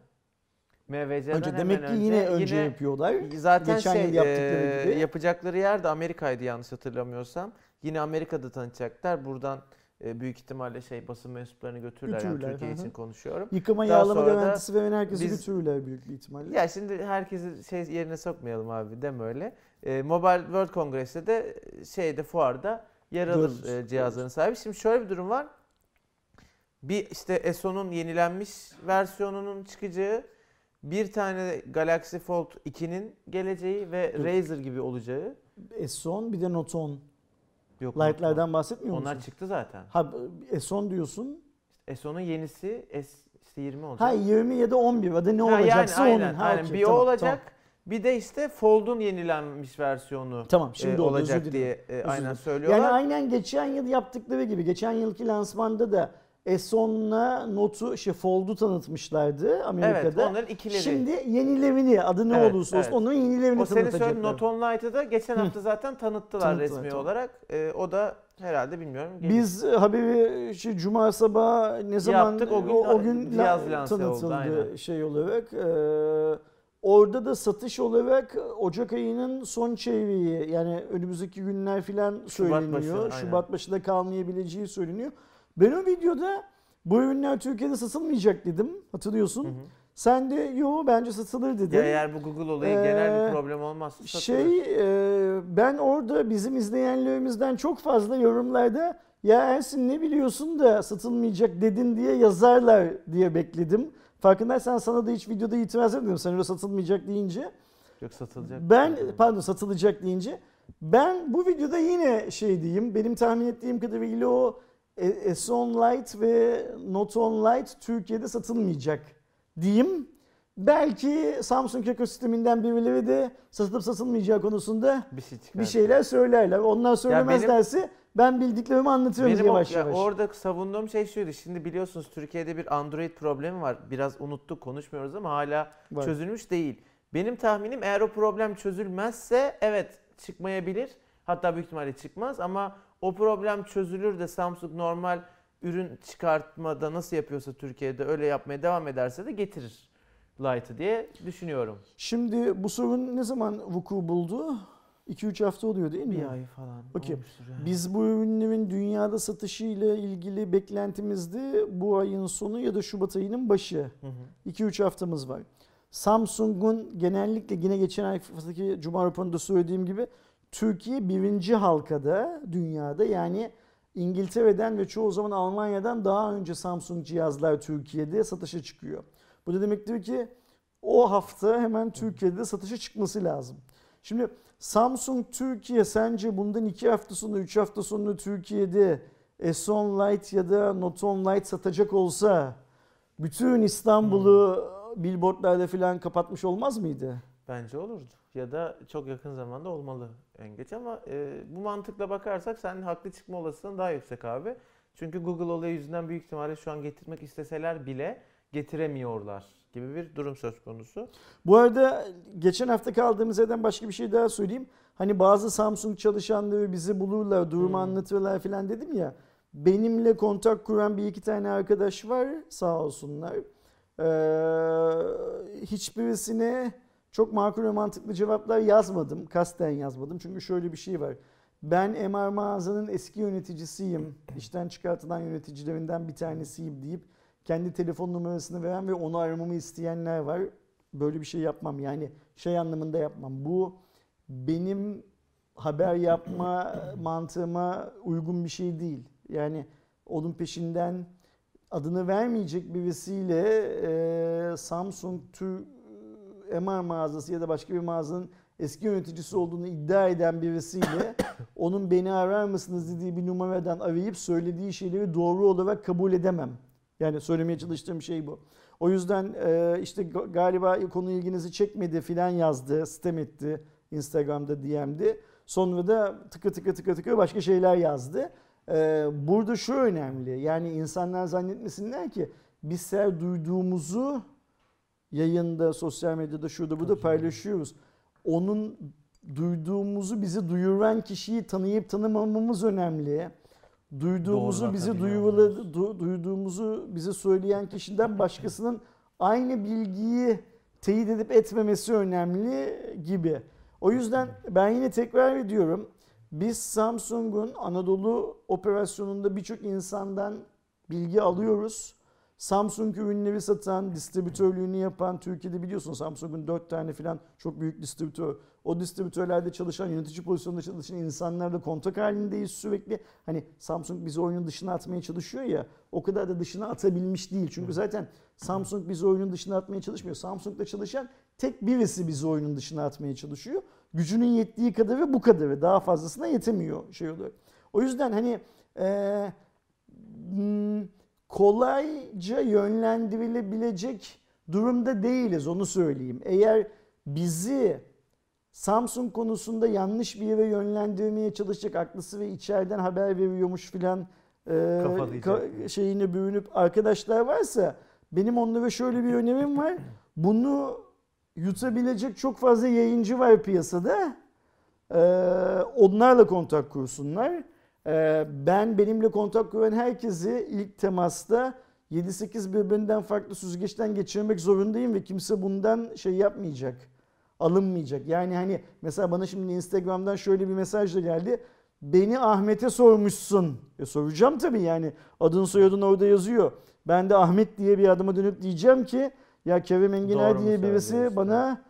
MVC'den Önce demek ki önce. yine önce yapıyorlar. Zaten Geçen şey, yıl yaptıkları e, gibi. yapacakları yer de Amerika'ydı yanlış hatırlamıyorsam. Yine Amerika'da tanıtacaklar. Buradan büyük ihtimalle şey basın mensuplarını götürürler. Yani Türkiye hı için konuşuyorum. Yıkama Daha yağlama garantisi veren herkesi biz- götürürler büyük ihtimalle. Ya şimdi herkesi şey yerine sokmayalım abi deme öyle. E, Mobile World Congress'te de e, şeyde fuarda yer alır Görürüz, e, cihazların sahibi. Şimdi şöyle bir durum var. Bir işte ESO'nun yenilenmiş versiyonunun çıkacağı, bir tane Galaxy Fold 2'nin geleceği ve Dur. Razer gibi olacağı. S10 bir de Note 10. Yok. Light'lardan bahsetmiyor musun? Onlar çıktı zaten. Ha S10 diyorsun. ESO'nun yenisi S işte 20 olacak. Ha 20 ya da 11 adı ne Ha, olacaksa yani, onun. aynen, Ha, aynen. okey, bir tamam, o olacak. Tamam. Bir de işte Fold'un yenilenmiş versiyonu Tamam, şimdi e, olacak diye e, aynen söylüyorlar. Yani aynen geçen yıl yaptıkları gibi. Geçen yılki lansmanda da S10'la Note'u şey Fold'u tanıtmışlardı evet, Amerika'da. onların ikileri. Şimdi yenilerini adı ne Evet, olursa olsun evet. onların yenilerini o tanıtacaklar. söylediğin Note On Lite'ı da geçen hafta zaten tanıttılar Tanıttılar, resmi tamam. olarak. E, o da herhalde bilmiyorum. gelir. Biz e, haberi şey, Cuma sabahı ne zaman Yaptık, o gün o, gün cihaz la- oldu, tanıtıldı aynen. şey olarak. Ee, orada da satış olarak Ocak ayının son çeyreği yani önümüzdeki günler filan söyleniyor. başı. Şubat başında kalmayabileceği söyleniyor. Ben o videoda bu ürünler Türkiye'de satılmayacak dedim. Hatırlıyorsun. Hı hı. Sen de yo bence satılır dedin. Ya eğer bu Google olayı genel Ee, bir problem olmazsa satılır. Şey e, ben orada bizim izleyenlerimizden çok fazla yorumlarda ya Ersin ne biliyorsun da satılmayacak dedin diye yazarlar diye bekledim. Farkındaysan sana da hiç videoda itiraz etmedim sen öyle satılmayacak deyince. Yok satılacak. Ben pardon satılacak deyince ben bu videoda yine şey diyeyim benim tahmin ettiğim kadarıyla o e, S10 Lite ve 10 Lite Türkiye'de satılmayacak diyeyim. Belki Samsung ekosisteminden birileri de satılıp satılmayacağı konusunda bir şey bir şeyler söylerler. Onlar söylemezlerse ben bildiklerimi anlatıyorum Benim ya yavaş. orada savunduğum şey şuydu. Şimdi biliyorsunuz Türkiye'de bir Android problemi var. Biraz unuttuk konuşmuyoruz ama hala Var. çözülmüş değil. Benim tahminim eğer o problem çözülmezse evet çıkmayabilir. Hatta büyük ihtimalle çıkmaz ama o problem çözülür de Samsung normal ürün çıkartmada nasıl yapıyorsa Türkiye'de öyle yapmaya devam ederse de getirir Lite'ı diye düşünüyorum. Şimdi bu sorun ne zaman vuku buldu? 2-3 hafta oluyor değil mi? Bir ay falan olmuştur yani. Biz bu ürünlerin dünyada satışı ile ilgili beklentimizde bu ayın sonu ya da Şubat ayının başı. Hı hı. 2-3 haftamız var. Samsung'un genellikle yine geçen haftaki Cuma raporunda söylediğim gibi Türkiye birinci halkada dünyada yani İngiltere'den ve çoğu zaman Almanya'dan daha önce Samsung cihazlar Türkiye'de satışa çıkıyor. Bu da demektir ki o hafta hemen Türkiye'de satışa çıkması lazım. Şimdi Samsung Türkiye sence bundan 2 hafta sonra 3 hafta sonra Türkiye'de S10 Lite ya da Note 10 Lite satacak olsa bütün İstanbul'u billboardlarda falan kapatmış olmaz mıydı? Bence olurdu. Ya da çok yakın zamanda olmalı en geç ama e, bu mantıkla bakarsak senin haklı çıkma olasılığın daha yüksek abi. Çünkü Google olayı yüzünden büyük ihtimalle şu an getirmek isteseler bile getiremiyorlar gibi bir durum söz konusu. Bu arada geçen hafta kaldığımız yerden başka bir şey daha söyleyeyim. Hani bazı Samsung çalışanları bizi bulurlar, durumu Hmm. anlatırlar falan dedim ya. Benimle kontak kuran bir iki tane arkadaş var sağ olsunlar. Ee, hiçbirisine çok makul ve mantıklı cevaplar yazmadım. Kasten yazmadım. Çünkü şöyle bir şey var. Ben MR mağazanın eski yöneticisiyim. İşten çıkartılan yöneticilerinden bir tanesiyim deyip kendi telefon numarasını veren ve onu aramamı isteyenler var. Böyle bir şey yapmam. Yani şey anlamında yapmam. Bu benim haber yapma [clears throat] mantığıma uygun bir şey değil. Yani onun peşinden adını vermeyecek birisiyle e, Samsung tür MR mağazası ya da başka bir mağazanın eski yöneticisi olduğunu iddia eden birisiyle [coughs] onun beni arar mısınız dediği bir numaradan arayıp söylediği şeyleri doğru olarak kabul edemem. Yani söylemeye çalıştığım şey bu. O yüzden e, işte ga- galiba konu ilginizi çekmedi filan yazdı, sitem etti Instagram'da DM'de. Sonra da tıkı tıkı tıkı tıkı başka şeyler yazdı. E, burada şu önemli. Yani insanlar zannetmesinler ki biz her duyduğumuzu yayında, sosyal medyada, şurada burada paylaşıyoruz. Onun duyduğumuzu bizi duyuran kişiyi tanıyıp tanımamamız önemli. Duyduğumuzu Doğru, bizi duyuladı, du- duyduğumuzu bize söyleyen kişiden başkasının aynı bilgiyi teyit edip etmemesi önemli gibi. O yüzden ben yine tekrar ediyorum. Biz Samsung'un Anadolu operasyonunda birçok insandan bilgi alıyoruz. Samsung ürünleri satan, distribütörlüğünü yapan, Türkiye'de biliyorsun Samsung'un 4 tane falan çok büyük distribütör. O distribütörlerde çalışan, yönetici pozisyonunda çalışan insanlarla kontak halindeyiz sürekli. Hani Samsung bizi oyunun dışına atmaya çalışıyor ya, o kadar da dışına atabilmiş değil. Çünkü zaten Samsung bizi oyunun dışına atmaya çalışmıyor. Samsung'da çalışan tek birisi bizi oyunun dışına atmaya çalışıyor. Gücünün yettiği kadarı bu kadarı. Daha fazlasına yetemiyor şey olarak. O yüzden hani eee, hmm, kolayca yönlendirilebilecek durumda değiliz onu söyleyeyim. Eğer bizi Samsung konusunda yanlış bir yere yönlendirmeye çalışacak aklısı ve içeriden haber veriyormuş filan e, ka- şeyini bürünüp arkadaşlar varsa benim onlara şöyle bir önerim var. Bunu yutabilecek çok fazla yayıncı var piyasada. Ee, onlarla kontak kursunlar. Ee, ben benimle kontak kuran herkesi ilk temasta 7-8 birbirinden farklı süzgeçten geçirmek zorundayım ve kimse bundan şey yapmayacak. Alınmayacak. Yani hani mesela bana şimdi Instagram'dan şöyle bir mesaj da geldi. Beni Ahmet'e sormuşsun. E soracağım tabii yani. Adın soyadın orada yazıyor. Ben de Ahmet diye bir adama dönüp diyeceğim ki ya Kerem Enginar Doğru diye birisi bana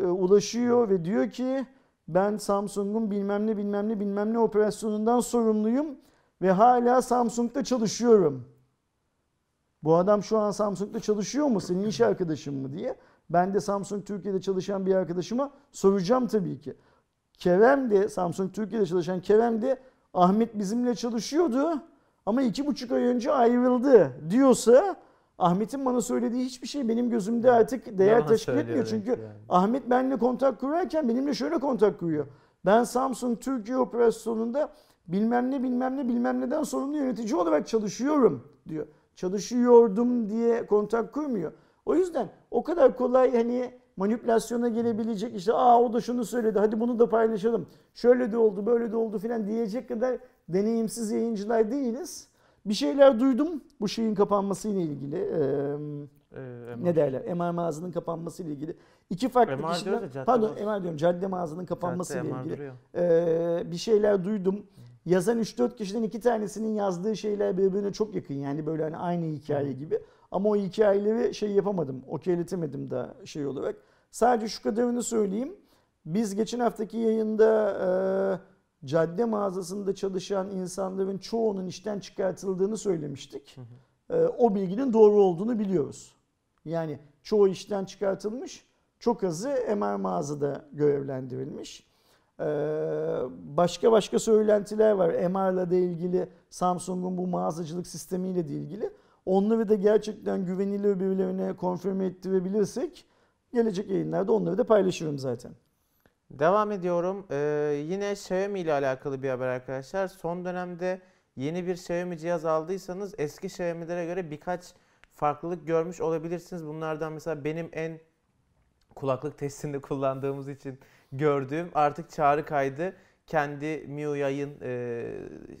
e, ulaşıyor ve diyor ki ben Samsung'un bilmem ne bilmem ne bilmem ne operasyonundan sorumluyum ve hala Samsung'da çalışıyorum. Bu adam şu an Samsung'da çalışıyor mu? Senin iş arkadaşın mı diye. Ben de Samsung Türkiye'de çalışan bir arkadaşıma soracağım tabii ki. Kerem de Samsung Türkiye'de çalışan Kerem de Ahmet bizimle çalışıyordu ama iki buçuk ay önce ayrıldı diyorsa Ahmet'in bana söylediği hiçbir şey benim gözümde artık değer Yalan teşkil etmiyor. Çünkü yani. Ahmet benimle kontak kurarken benimle şöyle kontak kuruyor. Ben Samsung Türkiye operasyonunda bilmem ne bilmem ne bilmem neden sorumlu yönetici olarak çalışıyorum diyor. Çalışıyordum diye kontak kurmuyor. O yüzden o kadar kolay hani manipülasyona gelebilecek işte aa o da şunu söyledi hadi bunu da paylaşalım. Şöyle de oldu böyle de oldu filan diyecek kadar deneyimsiz yayıncılar değiliz. Bir şeyler duydum bu şeyin kapanmasıyla ilgili. Ee, Ee, ne derler? MR mağazanın kapanması ile ilgili. İki farklı MR kişiden pardon. MR diyorum cadde mağazanın kapanması ile ilgili ee, bir şeyler duydum. Yazan 3-4 kişiden iki tanesinin yazdığı şeyler birbirine çok yakın. Yani böyle hani aynı hikaye gibi. Ama o hikayeleri şey yapamadım. Okeyletemedim da şey olarak. Sadece şu kadarını söyleyeyim. Biz geçen haftaki yayında e, cadde mağazasında çalışan insanların çoğunun işten çıkartıldığını söylemiştik. E, o bilginin doğru olduğunu biliyoruz. Yani çoğu işten çıkartılmış, çok azı MR mağazada görevlendirilmiş. Ee, başka başka söylentiler var. MR'la da ilgili, Samsung'un bu mağazacılık sistemiyle de ilgili. Onları da gerçekten güvenilir birilerine konfirme ettirebilirsek gelecek yayınlarda onları da paylaşırım zaten. Devam ediyorum. Ee, yine Xiaomi ile alakalı bir haber arkadaşlar. Son dönemde yeni bir Xiaomi cihaz aldıysanız eski Xiaomi'lere göre birkaç farklılık görmüş olabilirsiniz. Bunlardan mesela benim en kulaklık testinde [laughs] kullandığımız için gördüğüm artık çağrı kaydı kendi MIUI'ın e,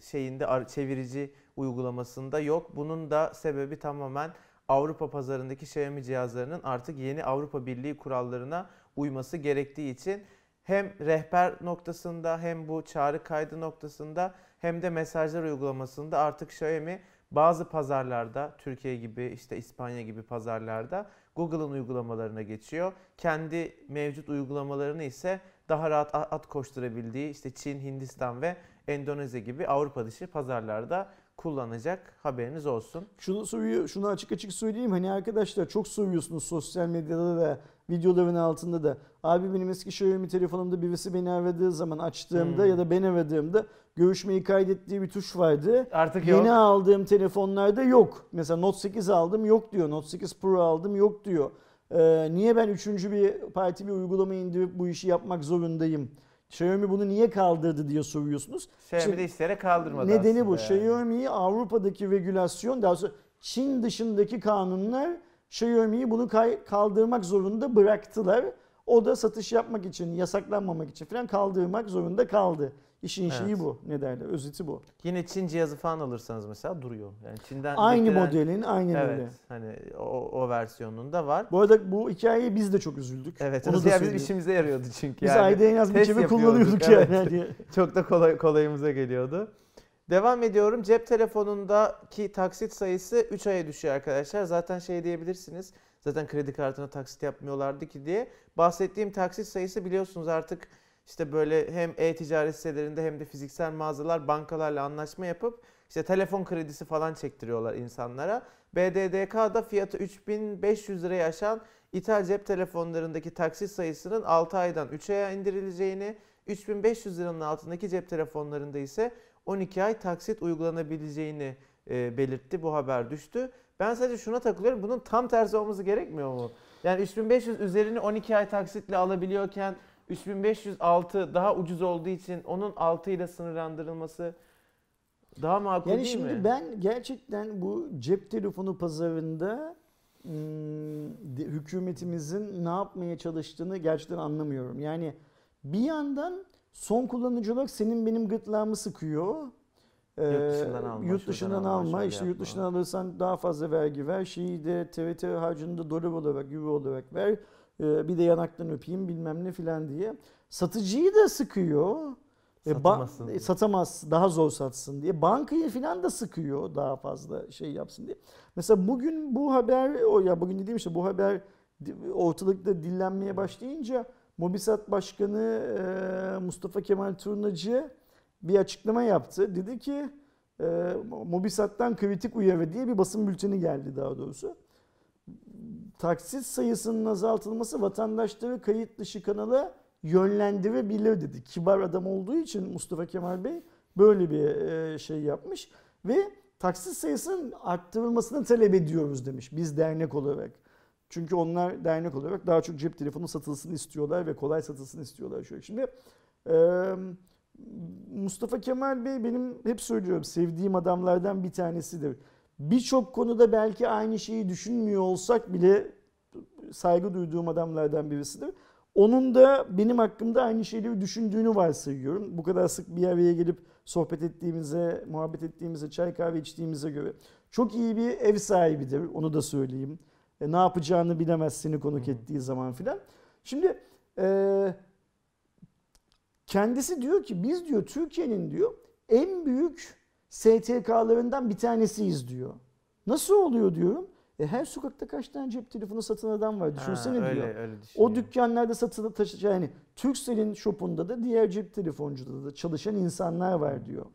şeyinde çevirici uygulamasında yok. Bunun da sebebi tamamen Avrupa pazarındaki Xiaomi cihazlarının artık yeni Avrupa Birliği kurallarına uyması gerektiği için hem rehber noktasında hem bu çağrı kaydı noktasında hem de mesajlar uygulamasında artık Xiaomi bazı pazarlarda Türkiye gibi işte İspanya gibi pazarlarda Google'ın uygulamalarına geçiyor. Kendi mevcut uygulamalarını ise daha rahat at koşturabildiği işte Çin, Hindistan ve Endonezya gibi Avrupa dışı pazarlarda kullanacak haberiniz olsun. Şunu soruyu, şunu açık açık söyleyeyim. Hani arkadaşlar çok soruyorsunuz sosyal medyada da videoların altında da. Abi benim eski Xiaomi telefonumda birisi beni aradığı zaman açtığımda Hmm. ya da ben aradığımda görüşmeyi kaydettiği bir tuş vardı. Artık yok. Yeni aldığım telefonlarda yok. Mesela Note 8 aldım yok diyor. Note 8 Pro aldım yok diyor. Ee, niye ben üçüncü bir parti bir uygulama indirip bu işi yapmak zorundayım? Xiaomi bunu niye kaldırdı diye soruyorsunuz. Xiaomi de isteyerek kaldırmadı Nedeni bu. yani. Xiaomi'yi Avrupa'daki regülasyon, daha sonra Çin dışındaki kanunlar Xiaomi'yi bunu kaldırmak zorunda bıraktılar. O da satış yapmak için, yasaklanmamak için falan kaldırmak zorunda kaldı. İşin şeyi Evet. bu. Ne derler? Özeti bu. Yine Çin cihazı falan alırsanız mesela duruyor. Yani Çin'den Aynı getirilen- modelin, aynen Evet. öyle. Hani o, o versiyonunda var. Bu arada bu hikayeye biz de çok üzüldük. Evet. Onu da bizim işimize yarıyordu çünkü. Biz yani. ayda en az bir yapıyorduk, kullanıyorduk evet. yani. Hani [laughs] Çok da kolay, kolayımıza geliyordu. Devam ediyorum. Cep telefonundaki taksit sayısı 3 aya düşüyor arkadaşlar. Zaten şey diyebilirsiniz. Zaten kredi kartına taksit yapmıyorlardı ki diye. Bahsettiğim taksit sayısı biliyorsunuz artık işte böyle hem e-ticaret sitelerinde hem de fiziksel mağazalar bankalarla anlaşma yapıp işte telefon kredisi falan çektiriyorlar insanlara. BDDK'da fiyatı 3500 liraya aşan ithal cep telefonlarındaki taksit sayısının 6 aydan 3 aya indirileceğini, 3500 liranın altındaki cep telefonlarında ise 12 ay taksit uygulanabileceğini e, belirtti. Bu haber düştü. Ben sadece şuna takılıyorum. Bunun tam tersi olması gerekmiyor mu? Yani 3500 üzerini 12 ay taksitle alabiliyorken 3506 daha ucuz olduğu için onun 6 ile sınırlandırılması daha makul Yani değil şimdi mi? ben gerçekten bu cep telefonu pazarında hükümetimizin ne yapmaya çalıştığını gerçekten anlamıyorum. Yani bir yandan son kullanıcı olarak senin benim gırtlağımı sıkıyor. Ee, dışından alma, Yurt dışından alma, işte yurt yapma. dışından alırsan daha fazla vergi ver. Şeyi de TRT harcını da dolar olarak, euro olarak ver. Ee, bir de yanaktan öpeyim bilmem ne filan diye. Satıcıyı da sıkıyor. E, ba- Satamazsın. e, satamaz, daha zor satsın diye. Bankayı filan da sıkıyor daha fazla şey yapsın diye. Mesela bugün bu haber, o ya bugün dediğim işte bu haber ortalıkta dillenmeye başlayınca Mobisat Başkanı Mustafa Kemal Turnacı bir açıklama yaptı. Dedi ki Mobisat'tan kritik uyarı diye bir basın bülteni geldi daha doğrusu. Taksit sayısının azaltılması vatandaşları kayıt dışı kanala yönlendirebilir dedi. Kibar adam olduğu için Mustafa Kemal Bey böyle bir şey yapmış ve taksit sayısının arttırılmasını talep ediyoruz demiş biz dernek olarak. Çünkü onlar dernek olarak daha çok cep telefonu satılsın istiyorlar ve kolay satılsın istiyorlar. Şöyle şimdi e, Mustafa Kemal Bey benim hep söylüyorum sevdiğim adamlardan bir tanesidir. Birçok konuda belki aynı şeyi düşünmüyor olsak bile saygı duyduğum adamlardan birisidir. Onun da benim hakkımda aynı şeyleri düşündüğünü varsayıyorum. Bu kadar sık bir araya gelip sohbet ettiğimize, muhabbet ettiğimize, çay kahve içtiğimize göre. Çok iyi bir ev sahibidir, onu da söyleyeyim. E, ne yapacağını bilemez seni konuk Hı hı. ettiği zaman filan. Şimdi e, kendisi diyor ki biz diyor Türkiye'nin diyor en büyük STK'larından bir tanesiyiz diyor. Nasıl oluyor diyorum. E, her sokakta kaç tane cep telefonu satan adam var düşünsene Ha, diyor. öyle, O dükkanlarda satılı taşı yani Turkcell'in shopunda da diğer cep telefoncuda da çalışan insanlar var diyor.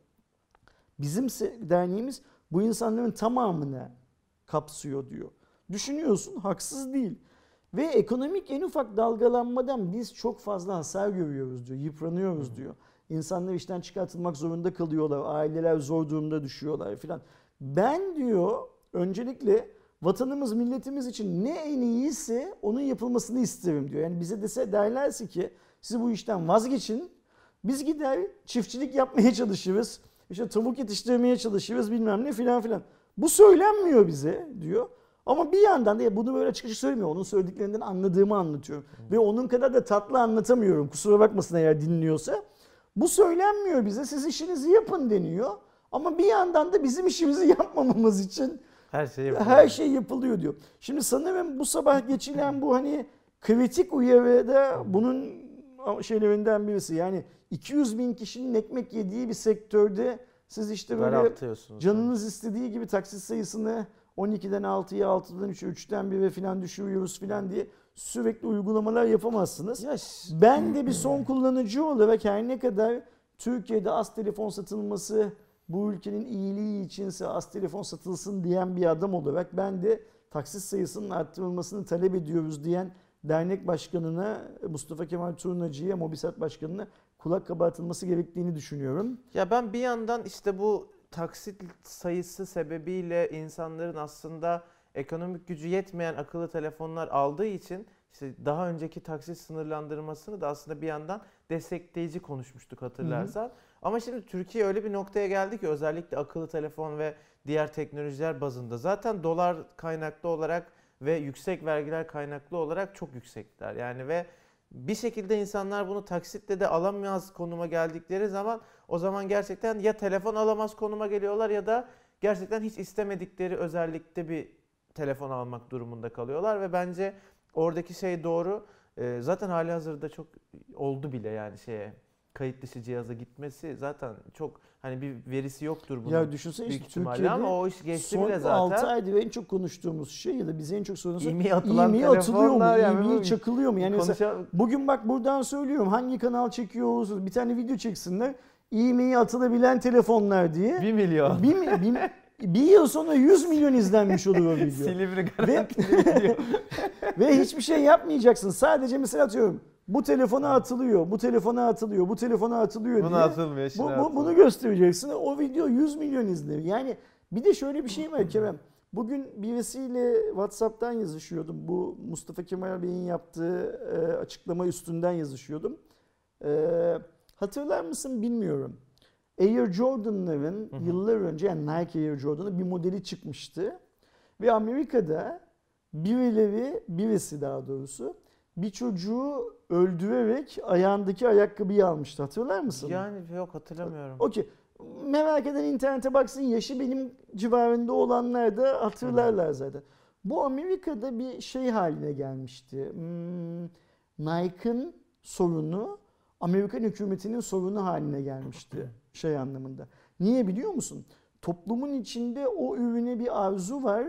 Bizim derneğimiz bu insanların tamamını kapsıyor diyor. Düşünüyorsun haksız değil. Ve ekonomik en ufak dalgalanmadan biz çok fazla hasar görüyoruz diyor. Yıpranıyoruz diyor. İnsanlar işten çıkartılmak zorunda kalıyorlar. Aileler zor durumda düşüyorlar filan. Ben diyor öncelikle vatanımız milletimiz için ne en iyiyse onun yapılmasını isterim diyor. Yani bize dese derlerse ki siz bu işten vazgeçin. Biz gider çiftçilik yapmaya çalışırız. İşte tavuk yetiştirmeye çalışırız bilmem ne filan filan. Bu söylenmiyor bize diyor. Ama bir yandan da ya bunu böyle açık açık söylemiyor. Onun söylediklerinden anladığımı anlatıyorum. Ve onun kadar da tatlı anlatamıyorum. Kusura bakmasın eğer dinliyorsa. Bu söylenmiyor bize. Siz işinizi yapın deniyor. Ama bir yandan da bizim işimizi [laughs] yapmamamız için Her şey yapılıyor. her şey yapılıyor diyor. Şimdi sanırım bu sabah geçilen bu hani kritik uyarı da bunun şeylerinden birisi. Yani 200 bin kişinin ekmek yediği bir sektörde siz işte böyle canınız istediği gibi taksit sayısını 12'den 6'ya, 6'dan 3'e, 3'ten 1'e falan düşürüyoruz falan diye sürekli uygulamalar yapamazsınız. Ya ş- Ben de bir son kullanıcı olarak her ne kadar Türkiye'de az telefon satılması bu ülkenin iyiliği içinse az telefon satılsın diyen bir adam olarak ben de taksit sayısının arttırılmasını talep ediyoruz diyen dernek başkanına Mustafa Kemal Turnacı'ya, Mobisat başkanına kulak kabartılması gerektiğini düşünüyorum. Ya ben bir yandan işte bu taksit sayısı sebebiyle insanların aslında ekonomik gücü yetmeyen akıllı telefonlar aldığı için işte daha önceki taksit sınırlandırmasını da aslında bir yandan destekleyici konuşmuştuk hatırlarsan. Ama şimdi Türkiye öyle bir noktaya geldi ki özellikle akıllı telefon ve diğer teknolojiler bazında zaten dolar kaynaklı olarak ve yüksek vergiler kaynaklı olarak çok yüksekler. Yani ve bir şekilde insanlar bunu taksitle de alamaz konuma geldikleri zaman o zaman gerçekten ya telefon alamaz konuma geliyorlar ya da gerçekten hiç istemedikleri özellikte bir telefon almak durumunda kalıyorlar ve bence oradaki şey doğru. Ee, zaten hali hazırda çok oldu bile yani şeye kayıt dışı cihaza gitmesi zaten çok hani bir verisi yoktur bunun Ya düşünsene işte Türkiye'de ama o iş geçti son bile 6 zaten. aydır en çok konuştuğumuz şey ya da bize en çok sorulan İğmeye atılan İğmeye atılıyor mu? yani İğmeye bu- çakılıyor mu? Yani mesela Konuşa- bugün bak buradan söylüyorum hangi kanal çekiyor olursa bir tane video çeksinler. İğmeyi atılabilen telefonlar diye. 1 milyon. Bir, mi- bir, bir yıl sonra 100 milyon izlenmiş olur o video. Silivri garantili video. [laughs] ve hiçbir şey yapmayacaksın. Sadece mesela atıyorum bu telefona atılıyor, bu telefona atılıyor, bu telefona atılıyor Buna diye. atılmıyor. Bu, bu- bunu göstereceksin. O video 100 milyon izlenir. Yani Bir de şöyle bir şey var Kerem. Bugün birisiyle WhatsApp'tan yazışıyordum. Bu Mustafa Kemal Bey'in yaptığı e, açıklama üstünden yazışıyordum. E, hatırlar mısın bilmiyorum. Air Jordan'ların Hı hı. yıllar önce yani Nike Air Jordan'ın bir modeli çıkmıştı. Ve Amerika'da birileri, birisi daha doğrusu bir çocuğu öldürerek ayağındaki ayakkabıyı almıştı. Hatırlar mısın? Yani yok hatırlamıyorum. Okey. Merak eden internete baksın. Yaşı benim civarında olanlar da hatırlarlar zaten. Bu Amerika'da bir şey haline gelmişti. Hmm, Nike'ın sorunu Amerikan hükümetinin sorunu haline gelmişti şey anlamında. Niye biliyor musun? Toplumun içinde o ürüne bir arzu var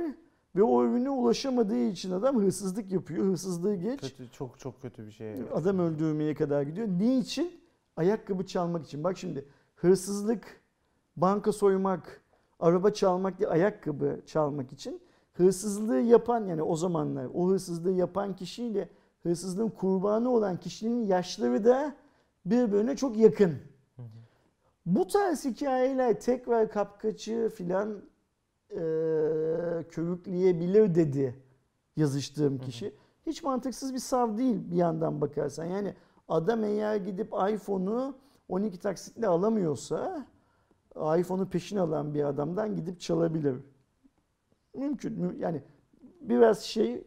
ve o ürüne ulaşamadığı için adam hırsızlık yapıyor. Hırsızlığı geç. Kötü, çok çok kötü bir şey. Adam öldürmeye kadar gidiyor. Niçin? Ayakkabı çalmak için. Bak şimdi hırsızlık, banka soymak, araba çalmak değil ayakkabı çalmak için hırsızlığı yapan yani o zamanlar o hırsızlığı yapan kişiyle hırsızlığın kurbanı olan kişinin yaşları da birbirine çok yakın. Hı hı. Bu tarz hikayeler tekrar kapkaçı filan e, körükleyebilir dedi yazıştığım kişi. Hiç mantıksız bir sav değil bir yandan bakarsan. Yani adam eğer gidip iPhone'u 12 taksitle alamıyorsa iPhone'u peşin alan bir adamdan gidip çalabilir. Mümkün. mü- Yani biraz şey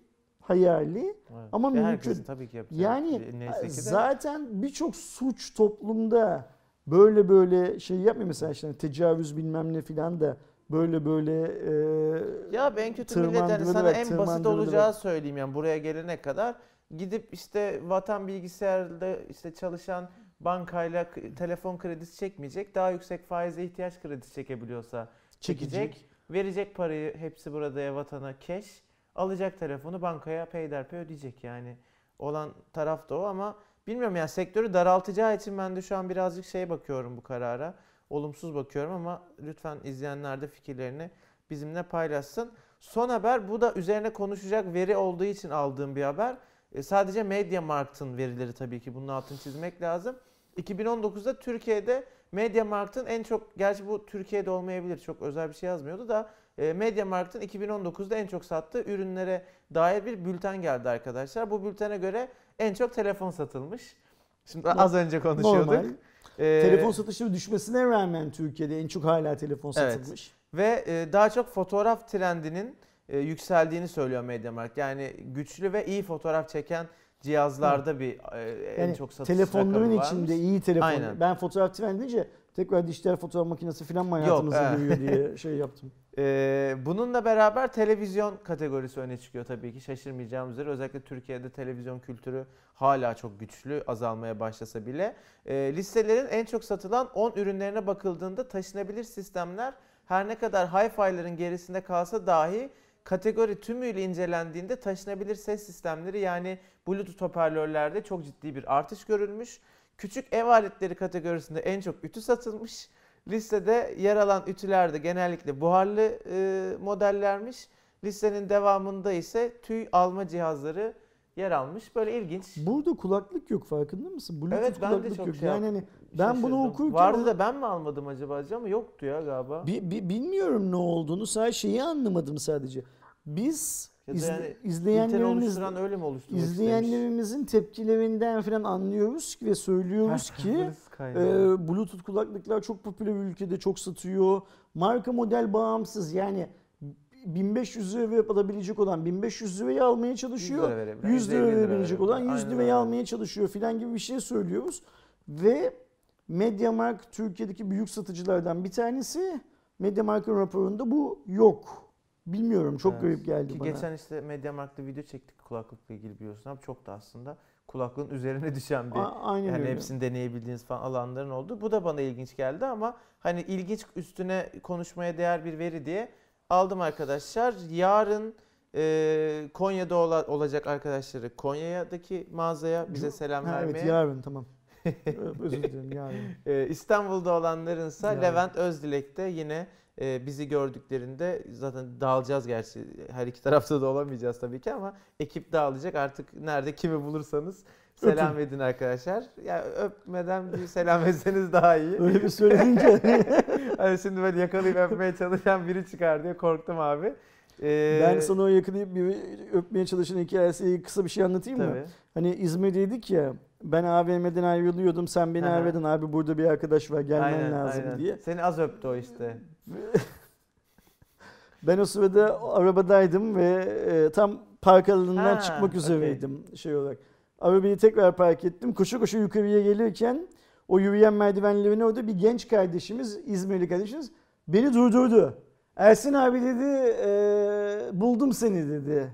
hayali Evet. Ama Ve mümkün. tabii ki yani neyse ki zaten birçok suç toplumda böyle böyle şey yapmıyor mesela işte tecavüz bilmem ne filan da böyle böyle e, Ya en kötü millet yani sana en basit olacağı söyleyeyim yani buraya gelene kadar gidip işte vatan bilgisayarda işte çalışan bankayla telefon kredisi çekmeyecek. Daha yüksek faize ihtiyaç kredisi çekebiliyorsa çekecek. Verecek parayı hepsi burada vatana cash. Alacak telefonu bankaya peyderpey ödeyecek yani. Olan taraf da o ama bilmiyorum yani sektörü daraltacağı için ben de şu an birazcık şey bakıyorum bu karara. Olumsuz bakıyorum ama lütfen izleyenler de fikirlerini bizimle paylaşsın. Son haber bu da üzerine konuşacak veri olduğu için aldığım bir haber. E, sadece MediaMarkt'ın verileri tabii ki bunun altını çizmek lazım. 2019'da Türkiye'de MediaMarkt'ın en çok, gerçi bu Türkiye'de olmayabilir çok özel bir şey yazmıyordu da e, MediaMarkt'ın 2019'da en çok sattığı ürünlere dair bir bülten geldi arkadaşlar. Bu bültene göre en çok telefon satılmış. Şimdi az önce konuşuyorduk. normal. E, Telefon satışları düşmesine rağmen Türkiye'de en çok hala telefon Evet. satılmış. Ve e, daha çok fotoğraf trendinin e, yükseldiğini söylüyor MediaMarkt. Yani güçlü ve iyi fotoğraf çeken cihazlarda bir e, en Yani çok satış telefonların içinde iyi telefon. Aynen. Ben fotoğraf trend deyince tekrar dijital fotoğraf makinesi falan mı evet. giriyor diye [laughs] şey yaptım. Ee, bununla beraber televizyon kategorisi öne çıkıyor tabii ki şaşırmayacağım üzere. Özellikle Türkiye'de televizyon kültürü hala çok güçlü azalmaya başlasa bile. Ee, listelerin en çok satılan 10 ürünlerine bakıldığında taşınabilir sistemler her ne kadar hi-fi'ların gerisinde kalsa dahi kategori tümüyle incelendiğinde taşınabilir ses sistemleri yani Bluetooth hoparlörlerde çok ciddi bir artış görülmüş. Küçük ev aletleri kategorisinde en çok ütü satılmış. Listede yer alan ütüler de genellikle buharlı e, modellermiş. Listenin devamında ise tüy alma cihazları yer almış. Böyle ilginç. Burada kulaklık yok farkında mısın? Bluetooth Evet, ben de kulaklık çok yok. şey yani hani ben bunu Şaşırdım. okurken Vardı da ben mi almadım acaba ama yoktu ya galiba. Bi- bi- bilmiyorum ne olduğunu. Sadece şeyi anlamadım sadece. Biz Ya izle- yani izleyenlerimiz öyle mi oluşturmak istemiş? izleyenlerimizin tepkilerinden falan anlıyoruz ve söylüyoruz ki e, Bluetooth kulaklıklar çok popüler ülkede çok satıyor. Marka model bağımsız yani 1500 lira verip alabilecek olan 1500 lirayı almaya 100 çalışıyor. lira verebilen, 100 lira 150 lira verebilecek olan 100 Aynen lirayı öyle. almaya çalışıyor filan gibi bir şey söylüyoruz. Ve MediaMarkt Türkiye'deki büyük satıcılardan bir tanesi. MediaMarkt'ın raporunda bu yok. Bilmiyorum çok Evet. garip geldi Ki bana. geçen işte MediaMarkt'ta video çektik kulaklıkla ilgili biliyorsun abi. Çok da aslında kulaklığın üzerine [laughs] düşen bir A- aynen yani öyle. hepsini deneyebildiğiniz falan alanların oldu. Bu da bana ilginç geldi ama hani ilginç üstüne konuşmaya değer bir veri diye aldım arkadaşlar. Yarın e, Konya'da ola- olacak arkadaşları Konya'daki mağazaya bize selam Ha, vermeye. evet yarın tamam. [laughs] Özür dilerim yarın. E, İstanbul'da olanlarınsa Yarın. Levent Özdilek'te yine e, bizi gördüklerinde zaten dağılacağız gerçi her iki tarafta da olamayacağız tabii ki ama ekip dağılacak artık nerede kimi bulursanız selam edin arkadaşlar. Ya öpmeden bir selam etseniz daha iyi. Öyle bir söyleyince [laughs] hani şimdi böyle yakalayıp öpmeye çalışan biri çıkar diye korktum abi. Ee, ben sana o yakalayıp bir öpmeye çalışan hikayesi kısa bir şey anlatayım mı? tabii. Hani İzmir'deydik ya ben AVM'den ayrılıyordum sen beni aradın abi burada bir arkadaş var gelmen Aynen, lazım aynen. diye. Seni az öptü o işte. [laughs] Ben o sırada arabadaydım ve e, tam park alanından Ha, çıkmak üzereydim şey olarak. Arabayı tekrar park ettim. Koşu koşu yukarıya gelirken o yürüyen merdivenlerin orada bir genç kardeşimiz, İzmirli kardeşimiz beni durdurdu. Ersin abi dedi, e, buldum seni dedi.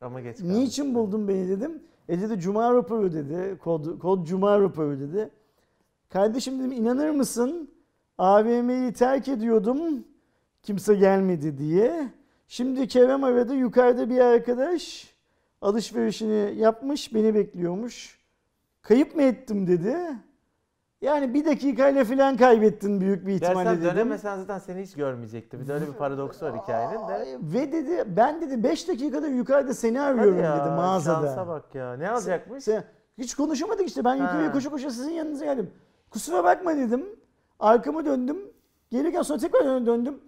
Ama geç kaldı. Niçin buldun beni dedim. E dedi Cuma raporu dedi. Kod, kod Cuma raporu dedi. Kardeşim dedim inanır mısın? AVM'yi terk ediyordum. Kimse gelmedi diye. Şimdi Kerem aradı. Yukarıda bir arkadaş alışverişini yapmış. Beni bekliyormuş. Kayıp mı ettim dedi. Yani bir dakikayla falan kaybettin büyük bir ihtimalle Dersen dedim. dönemesen zaten seni hiç görmeyecekti. Bir de öyle bir paradoks var hikayenin de. Ve dedi ben dedi 5 dakikada yukarıda seni arıyorum ya, dedi mağazada. Şansa bak ya. Ne alacakmış? Sen, hiç konuşamadık işte. Ben yukarıya koşa koşa sizin yanınıza geldim. Kusura bakma dedim. Arkamı döndüm. Gelirken sonra tekrar döndüm.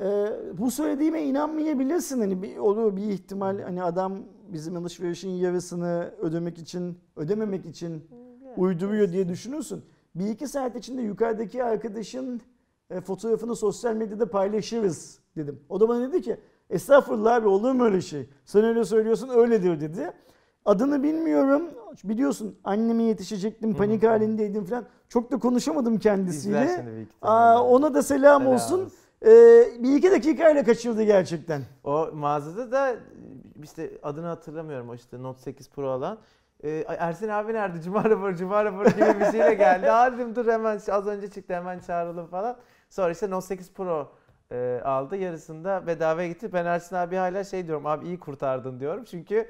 Ee, bu söylediğime inanmayabilirsin. Hani bir, olur bir ihtimal hani adam bizim alışverişin yarısını ödemek için, ödememek için uyduruyor diye düşünürsün. Bir iki saat içinde yukarıdaki arkadaşın e, fotoğrafını sosyal medyada paylaşırız dedim. O da bana dedi ki estağfurullah abi olur mu öyle şey? Sen öyle söylüyorsun öyledir dedi. Adını bilmiyorum. Biliyorsun anneme yetişecektim panik Hı hı. halindeydim falan. Çok da konuşamadım kendisiyle. Aa, ona da selam, Selam olsun. olsun. Ee, bir iki dakikayla kaçırdı gerçekten. O mağazada da işte adını hatırlamıyorum o işte Note 8 Pro alan. Ee, "Ay Ersin abi nerede? [laughs] Cuma raporu, Cuma raporu gibi bir şeyle geldi. [laughs] Aa dedim dur hemen az önce çıktı hemen çağıralım falan. Sonra işte Note 8 Pro e, aldı. Yarısında bedavaya gitti. Ben Ersin abi hala şey diyorum abi iyi kurtardın diyorum. Çünkü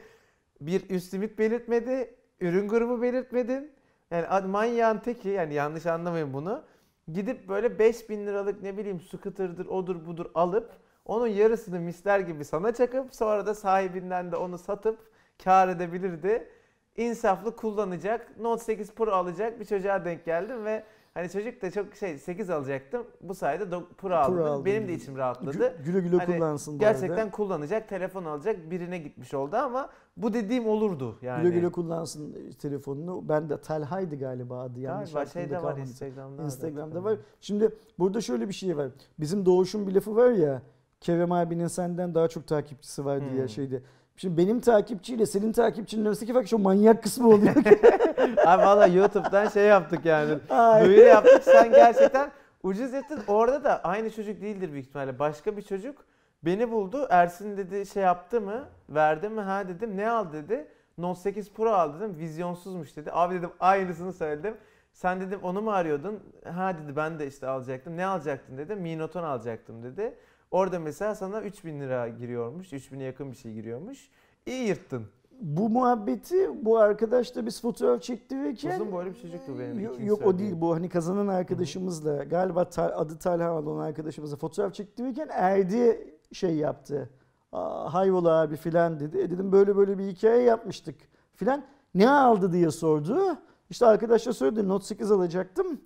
bir üst limit belirtmedi. Ürün grubu belirtmedin. Yani manyağın teki yani yanlış anlamayın bunu. Gidip böyle 5000 liralık ne bileyim scooter'dır odur budur alıp onun yarısını misler gibi sana çakıp sonra da sahibinden de onu satıp kar edebilirdi. İnsaflı kullanacak. Note 8 Pro alacak bir çocuğa denk geldim ve hani çocuk da çok şey 8 alacaktım. Bu sayede do- Pro aldım. aldın Benim de içim rahatladı. Gü- Güle güle Hani kullansın. bari de. Gerçekten kullanacak, telefon alacak birine gitmiş oldu ama bu dediğim olurdu yani. Güle güle kullansın telefonunu. Ben de Talha'ydı galiba adı yanlış Galiba şeyde var kalmadı. Instagram'da. Instagram'da var. Şimdi burada şöyle bir şey var. Bizim Doğuş'un bir lafı var ya. Kerem abinin senden daha çok takipçisi var diye Hmm. şeydi. Şimdi benim takipçiyle senin takipçinin arasındaki fark şu manyak kısmı oluyor. [laughs] Abi valla YouTube'dan şey yaptık yani. Ay. Duyuru yaptık. Sen gerçekten ucuz ettin. Orada da aynı çocuk değildir büyük ihtimalle. Başka bir çocuk beni buldu. Ersin dedi şey yaptı mı? Verdi mi? Ha dedim. Ne al dedi. Note 8 Pro al dedim. Vizyonsuzmuş dedi. Abi dedim aynısını söyledim. Sen dedim onu mu arıyordun? Ha dedi ben de işte alacaktım. Ne alacaktın dedi. Mi Note 10 alacaktım dedi. Orada mesela sana 3000 lira giriyormuş. 3000'e yakın bir şey giriyormuş. İyi yırttın. bu muhabbeti bu arkadaşla biz fotoğraf çektirirken Uzun boylu bir çocuktu benim. Yok, yok o değil bu hani kazanan arkadaşımızla galiba adı Talha olan arkadaşımızla fotoğraf çektirirken Erdi şey yaptı. Aa, hayrola abi filan dedi. E dedim böyle böyle bir hikaye yapmıştık filan. Ne aldı diye sordu. İşte arkadaşlar söyledi Note 8 alacaktım.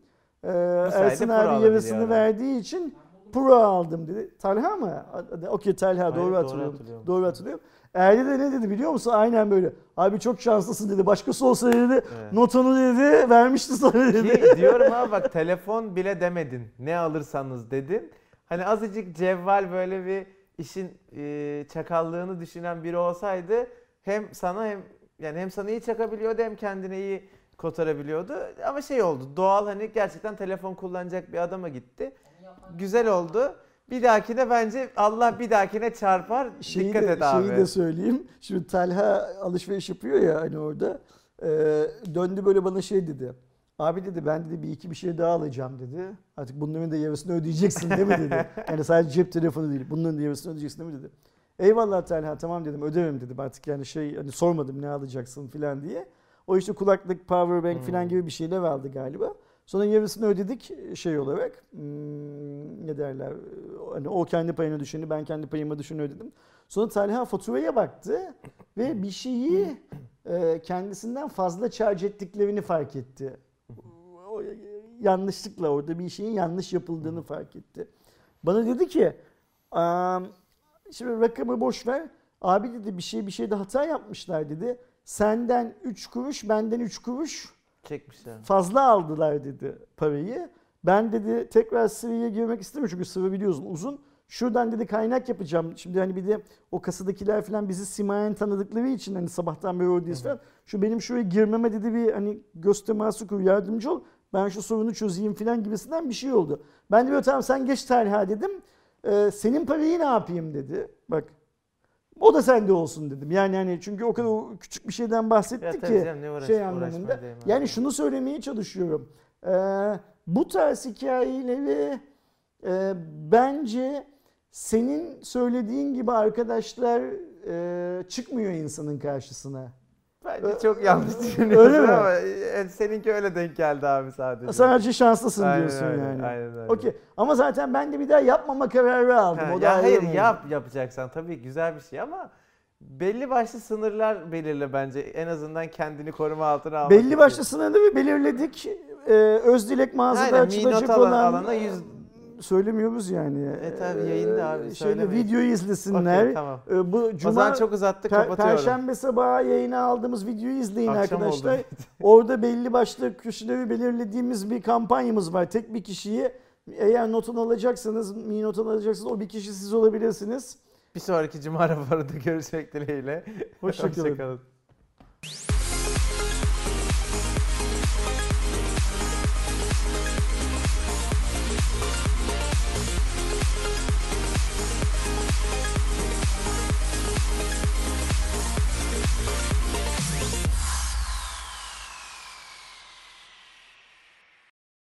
Ee, Ersin abi yarısını verdiği için Pro aldım dedi. Talha mı? Okey Talha Hayır, doğru doğru hatırlıyorum. hatırlıyorum. Doğru hatırlıyorum. Erdi de ne dedi biliyor musun? Aynen böyle. Abi çok şanslısın dedi. Başkası olsa dedi Evet. notunu dedi vermişti sana dedi. Ki diyorum ha bak telefon bile demedin. Ne alırsanız dedin. Hani azıcık cevval böyle bir işin e, çakallığını düşünen biri olsaydı hem sana hem yani hem sana iyi çakabiliyordu hem kendine iyi kotarabiliyordu. Ama şey oldu. Doğal hani gerçekten telefon kullanacak bir adama gitti. Güzel oldu. Bir dahakine bence Allah bir dahakine çarpar. Şeyi Dikkat de, et abi. Şeyi de söyleyeyim. Şimdi Talha alışveriş yapıyor ya hani orada. Ee, döndü böyle bana şey dedi. Abi dedi ben dedi bir iki bir şey daha alacağım dedi. Artık bunların da yarısını ödeyeceksin değil mi dedi. [laughs] Yani sadece cep telefonu değil. Bunların da yarısını ödeyeceksin değil mi dedi. Eyvallah Talha tamam dedim öderim dedim artık yani şey hani sormadım ne alacaksın filan diye. O işte kulaklık, power bank filan Hmm. gibi bir şeyler aldı galiba. Sonra yarısını ödedik şey olarak. hmm, ne derler? Hani o kendi payına düşeni ben kendi payıma düşeni ödedim. Sonra Talha faturaya baktı ve bir şeyi e, kendisinden fazla charge ettiklerini fark etti. Yanlışlıkla orada bir şeyin yanlış yapıldığını fark etti. Bana dedi ki "Am, şimdi rakamı boş ver. Abi dedi bir şey bir şeyde hata yapmışlar dedi. Senden 3 kuruş benden 3 kuruş Çekmişler. fazla aldılar dedi parayı. Ben dedi tekrar sıraya girmek istemiyorum çünkü sıra biliyorsun uzun. Şuradan dedi kaynak yapacağım. Şimdi hani bir de o kasadakiler falan bizi simayen tanıdıkları için hani sabahtan beri oradayız falan. Şu benim şuraya girmeme dedi bir hani göz teması kur yardımcı ol. Ben şu sorunu çözeyim falan gibisinden bir şey oldu. Ben de böyle tamam sen geç Talha dedim. Ee, senin parayı ne yapayım dedi. Bak o da sende olsun dedim. Yani hani çünkü o kadar küçük bir şeyden bahsetti Ya ki canım, uğraş- şey anlamında. Yani şunu söylemeye çalışıyorum. Ee, bu tarz hikayeleri e, bence senin söylediğin gibi arkadaşlar e, çıkmıyor insanın karşısına. Bence çok yanlış düşünüyorsun Öyle mi? ama e, seninki öyle denk geldi abi sadece. Sadece şanslısın Aynen diyorsun öyle, yani. aynen öyle. Okey. Ama zaten ben de bir daha yapmama kararı aldım. Ha, o da ya ayrı hayır mevzu. yap yapacaksan tabii güzel bir şey ama belli başlı sınırlar belirle bence. En azından kendini koruma altına almak Belli için. başlı sınırları belirledik. Ee, Özdilek mağazada Aynen, açılacak minot alan- olan alana yüz- söylemiyoruz yani. E tabii, yayında abi, Şeyde söylemeyiz. videoyu izlesinler. Okey, tamam. Ee, bu O cuma zaman çok uzattık Per- kapatıyorum. Perşembe sabahı yayına aldığımız videoyu izleyin Akşam arkadaşlar. oldu. [laughs] Orada belli başlı kişileri belirlediğimiz bir kampanyamız var. Tek bir kişiyi eğer notunu alacaksanız, mi notunu alacaksanız o bir kişi siz olabilirsiniz. Bir sonraki cuma raporunda görüşmek dileğiyle. Hoşça kalın. Hoşça.